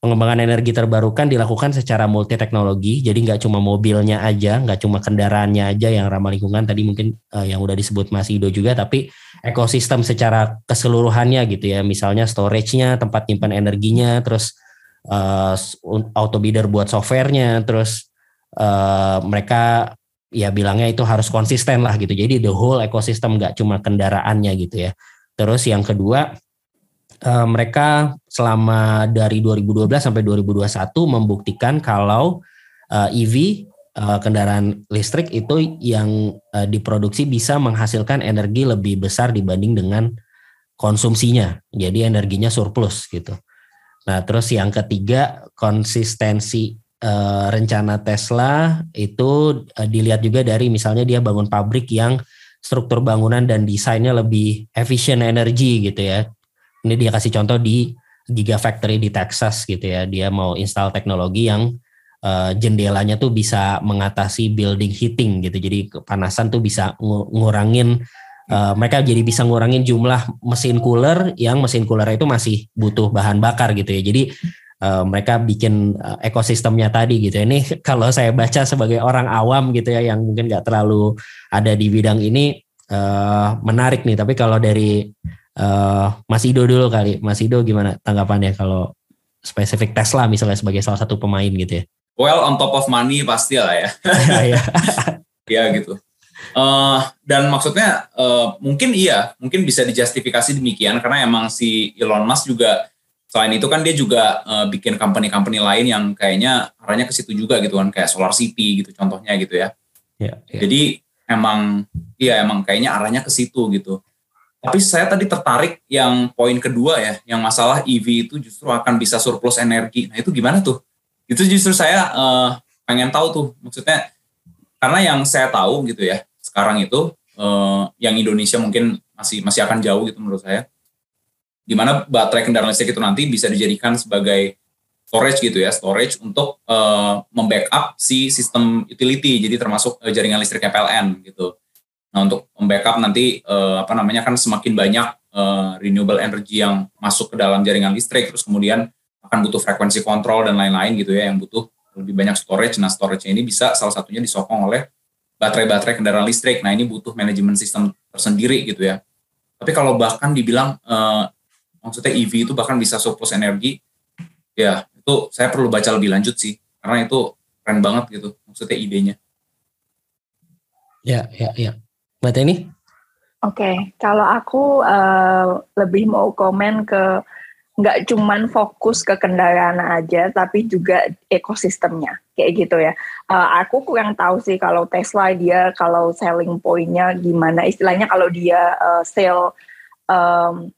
pengembangan energi terbarukan dilakukan secara multi teknologi jadi nggak cuma mobilnya aja nggak cuma kendaraannya aja yang ramah lingkungan. Tadi mungkin uh, yang udah disebut Mas Ido juga tapi ekosistem secara keseluruhannya gitu ya. Misalnya storage-nya tempat nyimpan energinya terus uh, auto bidder buat softwarenya terus uh, mereka ya bilangnya itu harus konsisten lah gitu. Jadi the whole ekosistem nggak cuma kendaraannya gitu ya. Terus yang kedua uh, mereka selama dari 2012 sampai 2021 membuktikan kalau uh, eh, EV uh, eh, kendaraan listrik itu yang uh, diproduksi bisa menghasilkan energi lebih besar dibanding dengan konsumsinya. Jadi energinya surplus gitu. Nah, terus yang ketiga konsistensi uh, rencana Tesla itu uh, dilihat juga dari misalnya dia bangun pabrik yang struktur bangunan dan desainnya lebih efisien energi gitu ya. Ini dia kasih contoh di Gigafactory di Texas gitu ya. Dia mau install teknologi yang uh, jendelanya tuh bisa mengatasi building heating gitu. Jadi kepanasan tuh bisa ngurangin uh, mereka jadi bisa ngurangin jumlah mesin cooler yang mesin cooler itu masih butuh bahan bakar gitu ya. Jadi uh, mereka bikin uh, ekosistemnya tadi gitu. Ini kalau saya baca sebagai orang awam gitu ya yang mungkin nggak terlalu ada di bidang ini uh, menarik nih. Tapi kalau dari uh, Mas Ido dulu kali, Mas Ido gimana tanggapannya kalau spesifik Tesla misalnya sebagai salah satu pemain gitu ya? Well, on top of money pasti lah ya. Iya. ya gitu. Uh, dan maksudnya uh, mungkin iya, mungkin bisa dijustifikasi demikian karena emang si Elon Musk juga selain itu kan dia juga uh, bikin company-company lain yang kayaknya arahnya ke situ juga gitu kan kayak Solar City gitu contohnya gitu ya. Yeah, yeah. Jadi emang iya emang kayaknya arahnya ke situ gitu. Tapi saya tadi tertarik yang poin kedua ya, yang masalah EV itu justru akan bisa surplus energi. Nah itu gimana tuh? Itu justru saya uh, pengen tahu tuh, maksudnya karena yang saya tahu gitu ya, sekarang itu uh, yang Indonesia mungkin masih masih akan jauh gitu menurut saya. Di mana baterai kendaraan listrik itu nanti bisa dijadikan sebagai storage gitu ya, storage untuk uh, membackup si sistem utility, jadi termasuk uh, jaringan listrik PLN gitu. Nah untuk membackup nanti uh, apa namanya kan semakin banyak uh, renewable energy yang masuk ke dalam jaringan listrik, terus kemudian akan butuh frekuensi kontrol dan lain-lain gitu ya yang butuh lebih banyak storage. Nah storage ini bisa salah satunya disokong oleh baterai-baterai kendaraan listrik. Nah ini butuh manajemen sistem tersendiri gitu ya. Tapi kalau bahkan dibilang uh, maksudnya EV itu bahkan bisa surplus energi, ya itu saya perlu baca lebih lanjut sih karena itu keren banget gitu maksudnya idenya. Ya, ya, ya. Mbak Teni? Oke, okay. kalau aku uh, lebih mau komen ke nggak cuman fokus ke kendaraan aja, tapi juga ekosistemnya, kayak gitu ya. Uh, aku kurang tahu sih kalau Tesla dia kalau selling pointnya gimana, istilahnya kalau dia uh, sell um,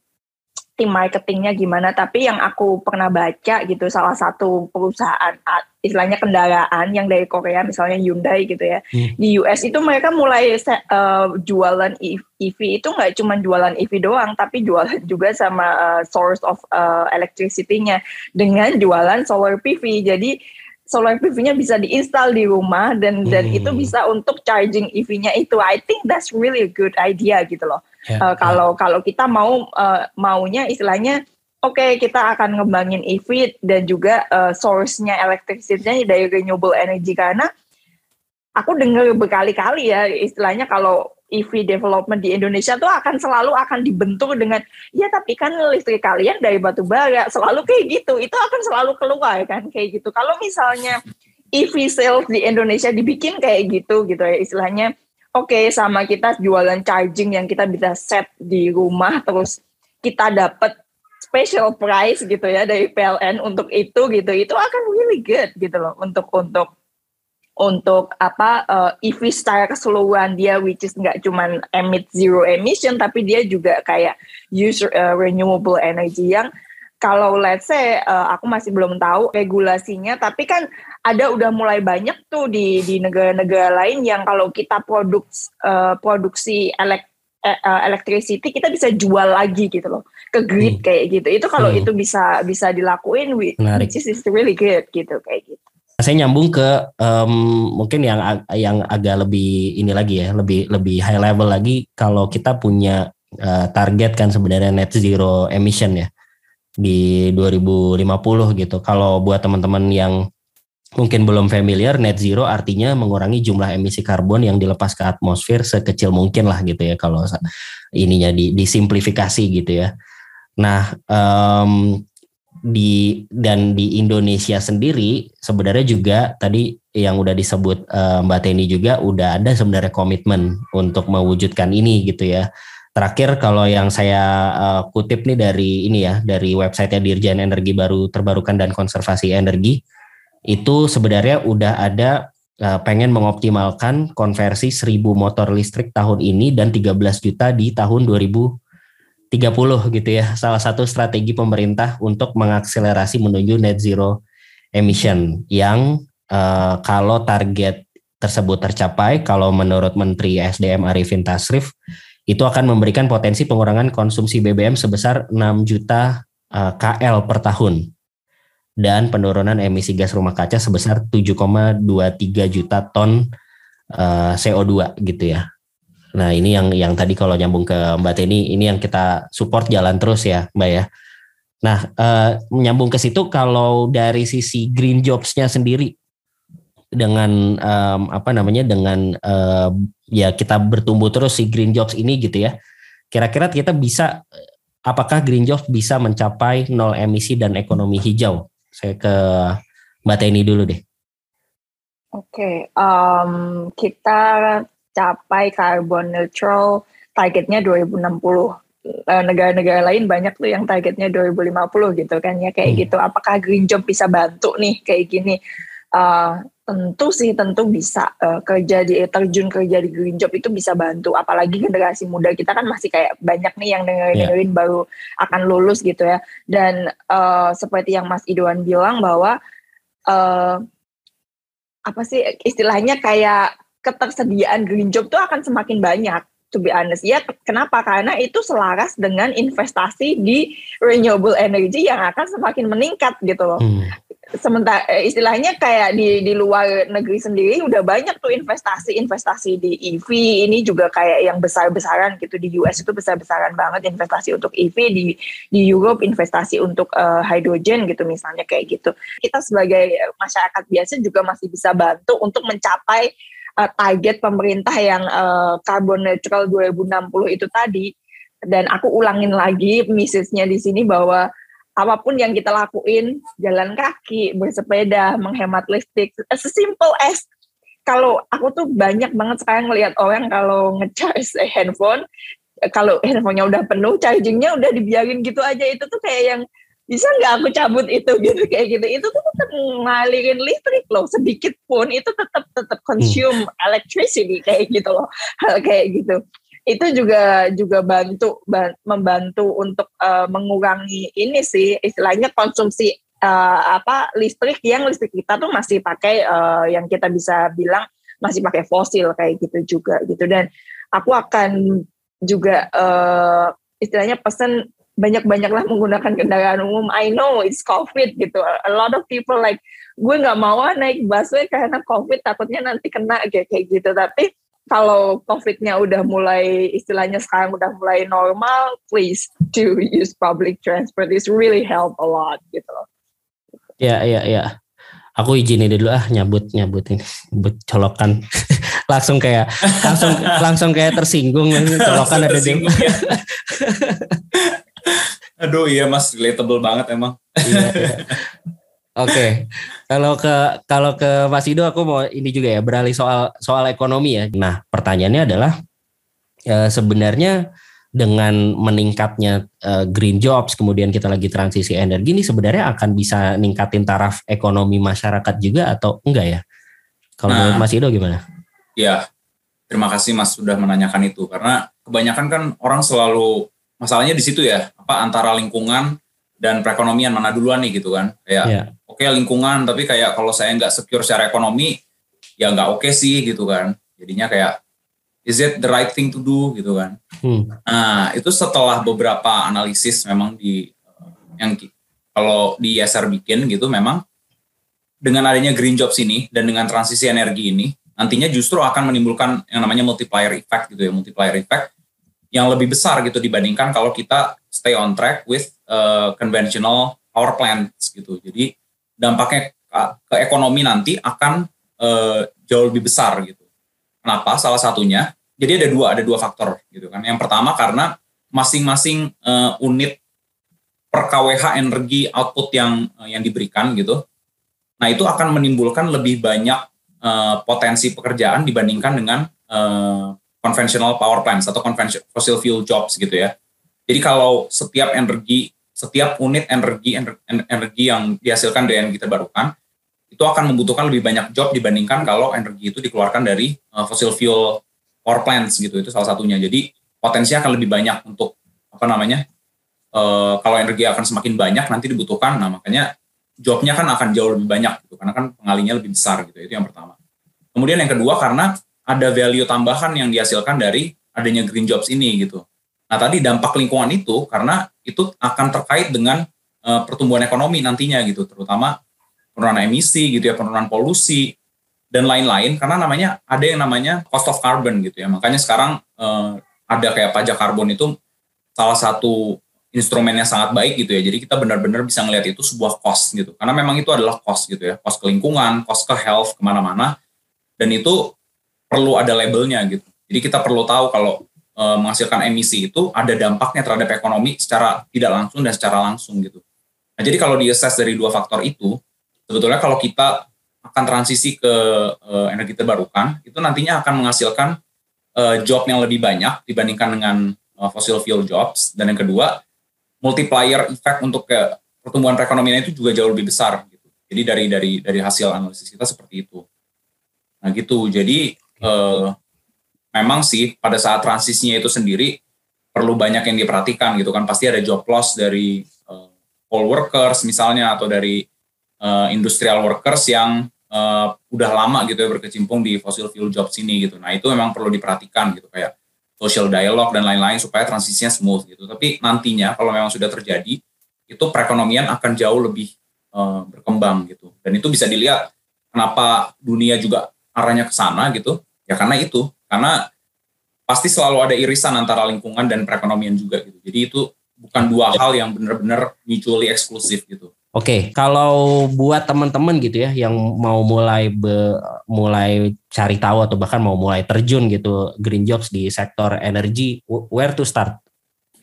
tim marketingnya gimana tapi yang aku pernah baca gitu salah satu perusahaan istilahnya kendaraan yang dari Korea misalnya Hyundai gitu ya hmm. di US itu mereka mulai uh, jualan EV e itu nggak cuma jualan EV doang tapi jualan juga sama uh, source of uh, electricity-nya dengan jualan solar PV jadi solar PV-nya bisa diinstal di rumah dan hmm. dan itu bisa untuk charging EV-nya itu. I think that's really a good idea gitu loh. Yeah, uh, kalau yeah. kalau kita mau uh, maunya istilahnya oke okay, kita akan ngembangin EV dan juga uh, source-nya electricity-nya dari renewable energy. Karena aku dengar berkali-kali ya istilahnya kalau EV development di Indonesia tuh akan selalu akan dibentuk dengan ya tapi kan listrik kalian dari batu bara. Selalu kayak gitu. Itu akan selalu keluar kan kayak gitu. Kalau misalnya EV sales di Indonesia dibikin kayak gitu gitu ya istilahnya oke okay, sama kita jualan charging yang kita bisa set di rumah terus kita dapat special price gitu ya dari PLN untuk itu gitu. Itu akan really good gitu loh untuk untuk untuk apa uh, eh, EV secara keseluruhan dia which is nggak cuma emit zero emission tapi dia juga kayak use uh, renewable energy yang kalau let's say uh, aku masih belum tahu regulasinya tapi kan ada udah mulai banyak tuh di di negara-negara lain yang kalau kita produk uh, produksi elek uh, electricity kita bisa jual lagi gitu loh ke grid hmm. kayak gitu itu kalau hmm. itu bisa bisa dilakuin which is really good gitu kayak gitu saya nyambung ke um, mungkin yang yang agak lebih ini lagi ya, lebih lebih high level lagi kalau kita punya uh, target kan sebenarnya net zero emission ya di 2050 gitu. Kalau buat teman-teman yang mungkin belum familiar, net zero artinya mengurangi jumlah emisi karbon yang dilepas ke atmosfer sekecil mungkin lah gitu ya kalau ininya di, disimplifikasi gitu ya. Nah, um, di dan di Indonesia sendiri sebenarnya juga tadi yang udah disebut uh, Mbak Teni juga udah ada sebenarnya komitmen untuk mewujudkan ini gitu ya. Terakhir kalau yang saya uh, kutip nih dari ini ya dari websitenya Dirjen Energi Baru Terbarukan dan Konservasi Energi itu sebenarnya udah ada uh, pengen mengoptimalkan konversi 1000 motor listrik tahun ini dan 13 juta di tahun 2000 30 gitu ya. Salah satu strategi pemerintah untuk mengakselerasi menuju net zero emission yang uh, kalau target tersebut tercapai, kalau menurut Menteri SDM Arifin Tasrif, itu akan memberikan potensi pengurangan konsumsi BBM sebesar 6 juta uh, eh, KL per tahun. dan penurunan emisi gas rumah kaca sebesar 7,23 juta ton uh, eh, CO2 gitu ya. Nah ini yang yang tadi kalau nyambung ke Mbak Teni ini yang kita support jalan terus ya Mbak ya. Nah uh, menyambung ke situ kalau dari sisi green jobs-nya sendiri dengan um, apa namanya dengan uh, ya kita bertumbuh terus si green jobs ini gitu ya. Kira-kira kita bisa apakah green jobs bisa mencapai nol emisi dan ekonomi hijau? Saya ke Mbak Teni dulu deh. Oke, okay, um, kita capai carbon neutral targetnya 2060. Eh, negara-negara lain banyak tuh yang targetnya 2050 gitu kan ya kayak hmm. gitu. Apakah green job bisa bantu nih kayak gini? Uh, tentu sih tentu bisa uh, kerja di terjun kerja di green job itu bisa bantu. Apalagi generasi muda kita kan masih kayak banyak nih yang dengerin dengerin yeah. baru akan lulus gitu ya. Dan uh, seperti yang Mas Idwan bilang bahwa uh, apa sih istilahnya kayak ketersediaan green job tuh akan semakin banyak to be honest. Ya kenapa? Karena itu selaras dengan investasi di renewable energy yang akan semakin meningkat gitu loh. Hmm sementara eh, istilahnya kayak di di luar negeri sendiri udah banyak tuh investasi-investasi di EV ini juga kayak yang besar-besaran gitu. Di US itu besar-besaran banget investasi untuk EV di di Europe investasi untuk uh, hydrogen gitu misalnya kayak gitu. Kita sebagai masyarakat biasa juga masih bisa bantu untuk mencapai uh, target pemerintah yang uh, carbon neutral 2060 itu tadi. Dan aku ulangin lagi message-nya di sini bahwa apa pun yang kita lakuin, jalan kaki, bersepeda, menghemat listrik, sesimpel as. Kalau aku tuh banyak banget sekarang ngelihat orang kalau ngecharge handphone, kalau handphonenya udah penuh, chargingnya udah dibiarin gitu aja. Itu tuh kayak yang bisa nggak aku cabut itu? Gitu kayak gitu. Itu tuh tetap ngalirin listrik loh sedikit pun. Itu tetap tetap consume electricity kayak gitu loh. Hal kayak gitu itu juga juga bantu membantu untuk uh, mengurangi ini sih istilahnya konsumsi uh, apa listrik yang listrik kita tuh masih pakai uh, yang kita bisa bilang masih pakai fosil kayak gitu juga gitu dan aku akan juga uh, istilahnya pesan banyak-banyaklah menggunakan kendaraan umum. I know it's COVID gitu. A lot of people like gue nggak mau naik busway karena COVID takutnya nanti kena kayak kayak gitu. Tapi kalau COVID-nya udah mulai istilahnya sekarang udah mulai normal, please to use public transport. It's really help a lot gitu. Ya, ya, ya. Aku izinin dulu ah nyabut nyabut ini, nyabut colokan. langsung kayak langsung langsung kayak tersinggung colokan ada di. Ya. Aduh iya mas, relatable banget emang. iya, iya. Oke, okay. kalau ke kalau ke Mas Ido aku mau ini juga ya beralih soal soal ekonomi ya. Nah pertanyaannya adalah e, sebenarnya dengan meningkatnya e, green jobs kemudian kita lagi transisi energi ini sebenarnya akan bisa ningkatin taraf ekonomi masyarakat juga atau enggak ya? Kalau nah, menurut Mas Ido gimana? Ya, terima kasih Mas sudah menanyakan itu karena kebanyakan kan orang selalu masalahnya di situ ya apa antara lingkungan dan perekonomian mana duluan nih gitu kan kayak yeah. oke okay, lingkungan tapi kayak kalau saya nggak secure secara ekonomi ya nggak oke okay sih gitu kan jadinya kayak is it the right thing to do gitu kan hmm. nah itu setelah beberapa analisis memang di yang kalau di ISR bikin gitu memang dengan adanya green jobs ini dan dengan transisi energi ini nantinya justru akan menimbulkan yang namanya multiplier effect gitu ya multiplier effect yang lebih besar gitu dibandingkan kalau kita stay on track with uh, power plants gitu. Jadi dampaknya ke ekonomi nanti akan uh, jauh lebih besar gitu. Kenapa? Salah satunya, jadi ada dua ada dua faktor gitu kan. Yang pertama karena masing-masing uh, unit per kWh energi output yang yang diberikan gitu. Nah itu akan menimbulkan lebih banyak potensi pekerjaan dibandingkan dengan conventional power plants atau conventional fossil fuel jobs gitu ya. Jadi kalau setiap energi, setiap unit energi energi yang dihasilkan dari energi terbarukan itu akan membutuhkan lebih banyak job dibandingkan kalau energi itu dikeluarkan dari uh, fossil fuel power plants gitu. Itu salah satunya. Jadi potensi akan lebih banyak untuk apa namanya? Uh, kalau energi akan semakin banyak nanti dibutuhkan. Nah, makanya jobnya kan akan jauh lebih banyak gitu karena kan pengalinya lebih besar gitu. Itu yang pertama. Kemudian yang kedua karena ada value tambahan yang dihasilkan dari adanya green jobs ini gitu. Nah tadi dampak lingkungan itu karena itu akan terkait dengan uh, pertumbuhan ekonomi nantinya gitu, terutama penurunan emisi gitu ya, penurunan polusi dan lain-lain karena namanya ada yang namanya cost of carbon gitu ya. Makanya sekarang uh, ada kayak pajak karbon itu salah satu instrumen yang sangat baik gitu ya. Jadi kita benar-benar bisa ngelihat itu sebuah cost gitu. Karena memang itu adalah cost gitu ya. Cost ke lingkungan, cost ke health, ke mana-mana. Dan itu perlu ada labelnya gitu. Jadi kita perlu tahu kalau e, menghasilkan emisi itu ada dampaknya terhadap ekonomi secara tidak langsung dan secara langsung gitu. Nah, jadi kalau di assess dari dua faktor itu, sebetulnya kalau kita akan transisi ke e, energi terbarukan, itu nantinya akan menghasilkan e, job yang lebih banyak dibandingkan dengan e, fossil fuel jobs. Dan yang kedua, multiplier effect untuk ke pertumbuhan perekonomian itu juga jauh lebih besar gitu. Jadi dari dari dari hasil analisis kita seperti itu. Nah gitu. Jadi eh, memang sih pada saat transisinya itu sendiri perlu banyak yang diperhatikan gitu kan. Pasti ada job loss dari eh, all workers misalnya atau dari eh, industrial workers yang uh, udah lama gitu ya berkecimpung di fossil fuel jobs ini gitu. Nah itu memang perlu diperhatikan gitu kayak social dialog dan lain-lain supaya transisinya smooth gitu. Tapi nantinya kalau memang sudah terjadi itu perekonomian akan jauh lebih uh, berkembang gitu. Dan itu bisa dilihat kenapa dunia juga arahnya ke sana gitu. Ya karena itu, karena pasti selalu ada irisan antara lingkungan dan perekonomian juga gitu. Jadi itu bukan dua hal yang benar-benar mutually eksklusif gitu. Oke, kalau buat teman-teman gitu ya yang mau mulai be, mulai cari tahu atau bahkan mau mulai terjun gitu green jobs di sektor energi, where to start,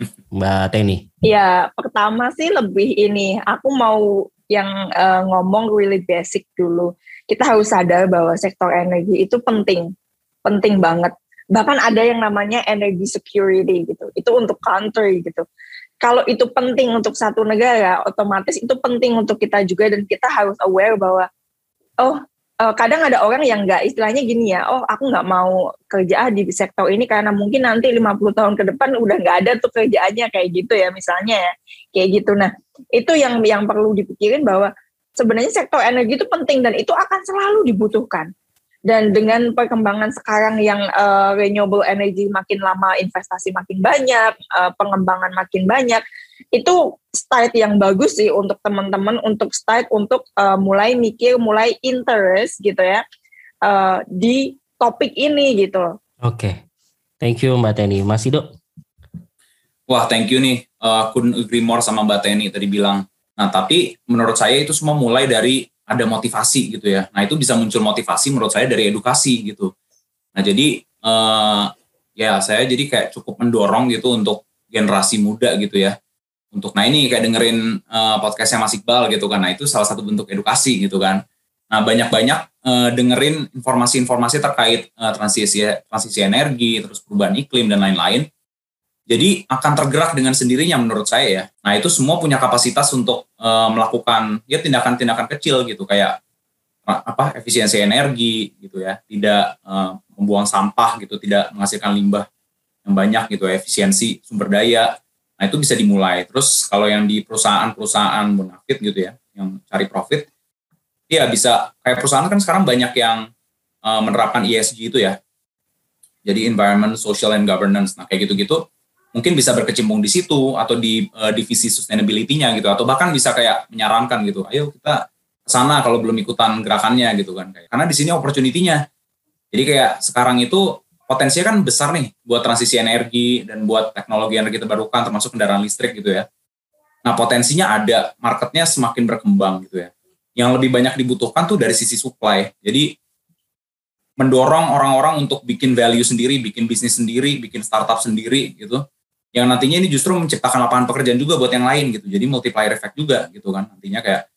Mbak Teni? Ya, pertama sih lebih ini, aku mau yang uh, ngomong really basic dulu. Kita harus sadar bahwa sektor energi itu penting, penting banget. Bahkan ada yang namanya energy security gitu. Itu untuk country gitu kalau itu penting untuk satu negara, otomatis itu penting untuk kita juga dan kita harus aware bahwa oh uh, kadang ada orang yang nggak istilahnya gini ya, oh aku nggak mau kerja di sektor ini karena mungkin nanti 50 tahun ke depan udah nggak ada tuh kerjaannya kayak gitu ya misalnya ya, kayak gitu. Nah itu yang yang perlu dipikirin bahwa sebenarnya sektor energi itu penting dan itu akan selalu dibutuhkan dan dengan perkembangan sekarang yang uh, renewable energy makin lama investasi makin banyak, uh, pengembangan makin banyak, itu start yang bagus sih untuk teman-teman untuk start untuk uh, mulai mikir, mulai interest gitu ya uh, di topik ini gitu. Oke, okay. thank you Mbak Teni. Masih dok? Wah, thank you nih. Uh, aku agree more sama Mbak Teni tadi bilang. Nah, tapi menurut saya itu semua mulai dari ada motivasi gitu ya. Nah itu bisa muncul motivasi menurut saya dari edukasi gitu. Nah jadi uh, ya saya jadi kayak cukup mendorong gitu untuk generasi muda gitu ya. Untuk nah ini kayak dengerin uh, podcastnya Mas Iqbal gitu kan. Nah itu salah satu bentuk edukasi gitu kan. Nah banyak-banyak uh, dengerin informasi-informasi terkait uh, transisi transisi energi, terus perubahan iklim dan lain-lain. Jadi akan tergerak dengan sendirinya menurut saya ya. Nah itu semua punya kapasitas untuk e, melakukan ya tindakan-tindakan kecil gitu kayak apa efisiensi energi gitu ya, tidak e, membuang sampah gitu, tidak menghasilkan limbah yang banyak gitu, efisiensi sumber daya. Nah itu bisa dimulai. Terus kalau yang di perusahaan-perusahaan munafit gitu ya, yang cari profit, ya bisa kayak perusahaan kan sekarang banyak yang e, menerapkan ESG itu ya. Jadi environment, social and governance. Nah kayak gitu-gitu mungkin bisa berkecimpung di situ atau di uh, divisi sustainability-nya gitu. Atau bahkan bisa kayak menyarankan gitu ayo kita ke sana kalau belum ikutan gerakannya gitu kan karena di sini opportunity-nya. Jadi kayak sekarang itu potensinya kan besar nih buat transisi energi dan buat teknologi energi terbarukan termasuk kendaraan listrik gitu ya. Nah potensinya ada marketnya semakin berkembang gitu ya. Yang lebih banyak dibutuhkan tuh dari sisi supply. Jadi mendorong orang-orang untuk bikin value sendiri, bikin bisnis sendiri, bikin startup sendiri gitu yang nantinya ini justru menciptakan lapangan pekerjaan juga buat yang lain gitu. Jadi multiplier effect juga gitu kan. Nantinya kayak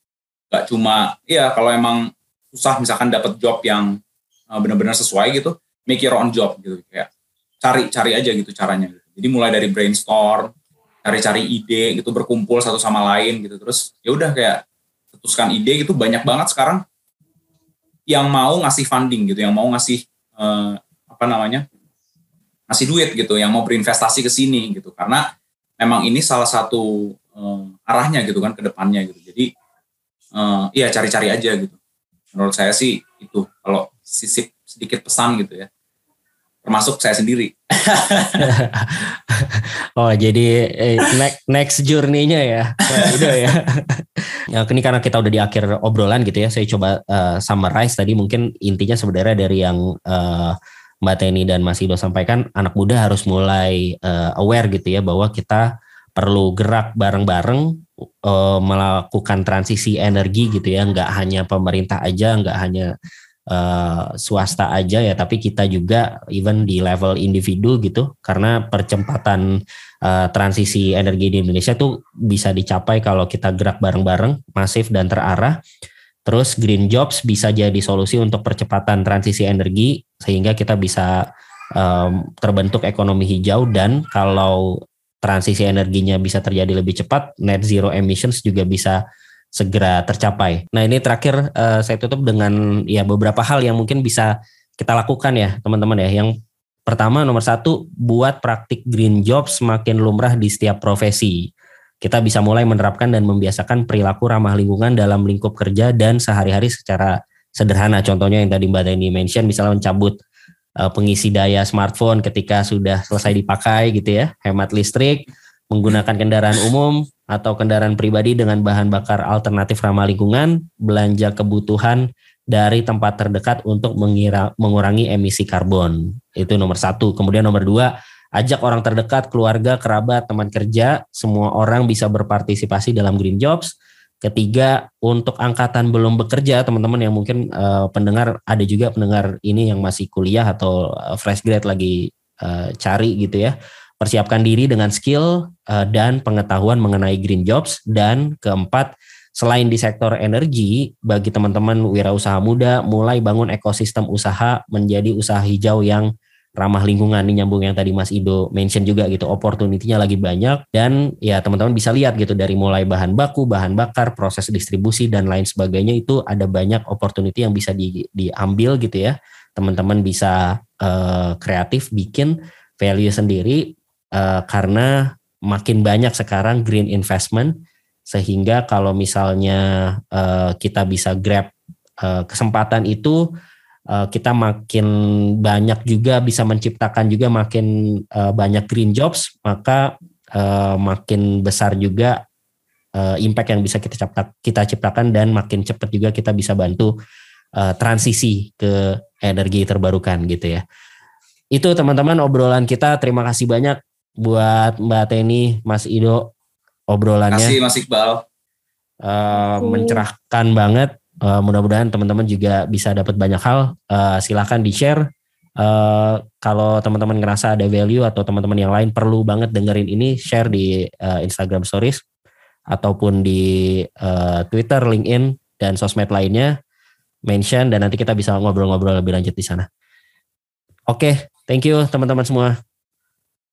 gak cuma ya kalau emang susah misalkan dapat job yang uh, benar-benar sesuai gitu, make your own job gitu kayak cari cari aja gitu caranya. Gitu. Jadi mulai dari brainstorm, cari-cari ide gitu berkumpul satu sama lain gitu. Terus ya udah kayak putuskan ide gitu banyak banget sekarang yang mau ngasih funding gitu, yang mau ngasih uh, apa namanya ngasih duit gitu yang mau berinvestasi ke sini gitu karena memang ini salah satu uh, arahnya gitu kan ke depannya gitu jadi uh, iya cari-cari aja gitu menurut saya sih itu kalau sisip sedikit pesan gitu ya termasuk saya sendiri. oh jadi eh, next, next journey-nya ya, udah ya. ya. Ini karena kita udah di akhir obrolan gitu ya, saya coba uh, summarize tadi mungkin intinya sebenarnya dari yang uh, Mbak Teni dan Mas Ido sampaikan, anak muda harus mulai uh, aware gitu ya bahwa kita perlu gerak bareng-bareng uh, melakukan transisi energi gitu ya, nggak hanya pemerintah aja, nggak hanya uh, swasta aja ya, tapi kita juga even di level individu gitu, karena percepatan uh, transisi energi di Indonesia tuh bisa dicapai kalau kita gerak bareng-bareng, masif dan terarah. Terus green jobs bisa jadi solusi untuk percepatan transisi energi sehingga kita bisa um, terbentuk ekonomi hijau dan kalau transisi energinya bisa terjadi lebih cepat, net zero emissions juga bisa segera tercapai. Nah ini terakhir uh, saya tutup dengan ya beberapa hal yang mungkin bisa kita lakukan ya teman-teman ya. Yang pertama nomor satu buat praktik green job semakin lumrah di setiap profesi. Kita bisa mulai menerapkan dan membiasakan perilaku ramah lingkungan dalam lingkup kerja dan sehari-hari secara sederhana. Contohnya yang tadi Mbak Teni mention misalnya mencabut uh, pengisi daya smartphone ketika sudah selesai dipakai gitu ya, hemat listrik, menggunakan kendaraan umum atau kendaraan pribadi dengan bahan bakar alternatif ramah lingkungan, belanja kebutuhan dari tempat terdekat untuk mengira, mengurangi emisi karbon. Itu nomor satu. Kemudian nomor dua, ajak orang terdekat, keluarga, kerabat, teman kerja, semua orang bisa berpartisipasi dalam green jobs. Ketiga, untuk angkatan belum bekerja, teman-teman yang mungkin uh, pendengar ada juga pendengar ini yang masih kuliah atau uh, fresh grade lagi uh, cari gitu ya. Persiapkan diri dengan skill uh, dan pengetahuan mengenai green jobs. Dan keempat selain di sektor energi bagi teman-teman wirausaha muda mulai bangun ekosistem usaha menjadi usaha hijau yang ramah lingkungan ini nyambung yang tadi Mas Ido mention juga gitu opportunity-nya lagi banyak dan ya teman-teman bisa lihat gitu dari mulai bahan baku, bahan bakar, proses distribusi dan lain sebagainya itu ada banyak opportunity yang bisa di, diambil gitu ya. Teman-teman bisa uh, kreatif bikin value sendiri uh, karena makin banyak sekarang green investment sehingga kalau misalnya uh, kita bisa grab uh, kesempatan itu uh, kita makin banyak juga bisa menciptakan juga makin uh, banyak green jobs maka uh, makin besar juga uh, impact yang bisa kita cipta, kita ciptakan dan makin cepat juga kita bisa bantu uh, transisi ke energi terbarukan gitu ya. Itu teman-teman obrolan kita. Terima kasih banyak buat Mbak Teni, Mas Ido obrolannya. Terima kasih Mas Iqbal. Uh, mencerahkan banget. Uh, mudah-mudahan teman-teman juga bisa dapat banyak hal. Uh, silahkan di share. Uh, kalau teman-teman ngerasa ada value atau teman-teman yang lain perlu banget dengerin ini, share di uh, Instagram Stories ataupun di uh, Twitter, LinkedIn dan sosmed lainnya. Mention dan nanti kita bisa ngobrol-ngobrol lebih lanjut di sana. Oke, okay, thank you teman-teman semua.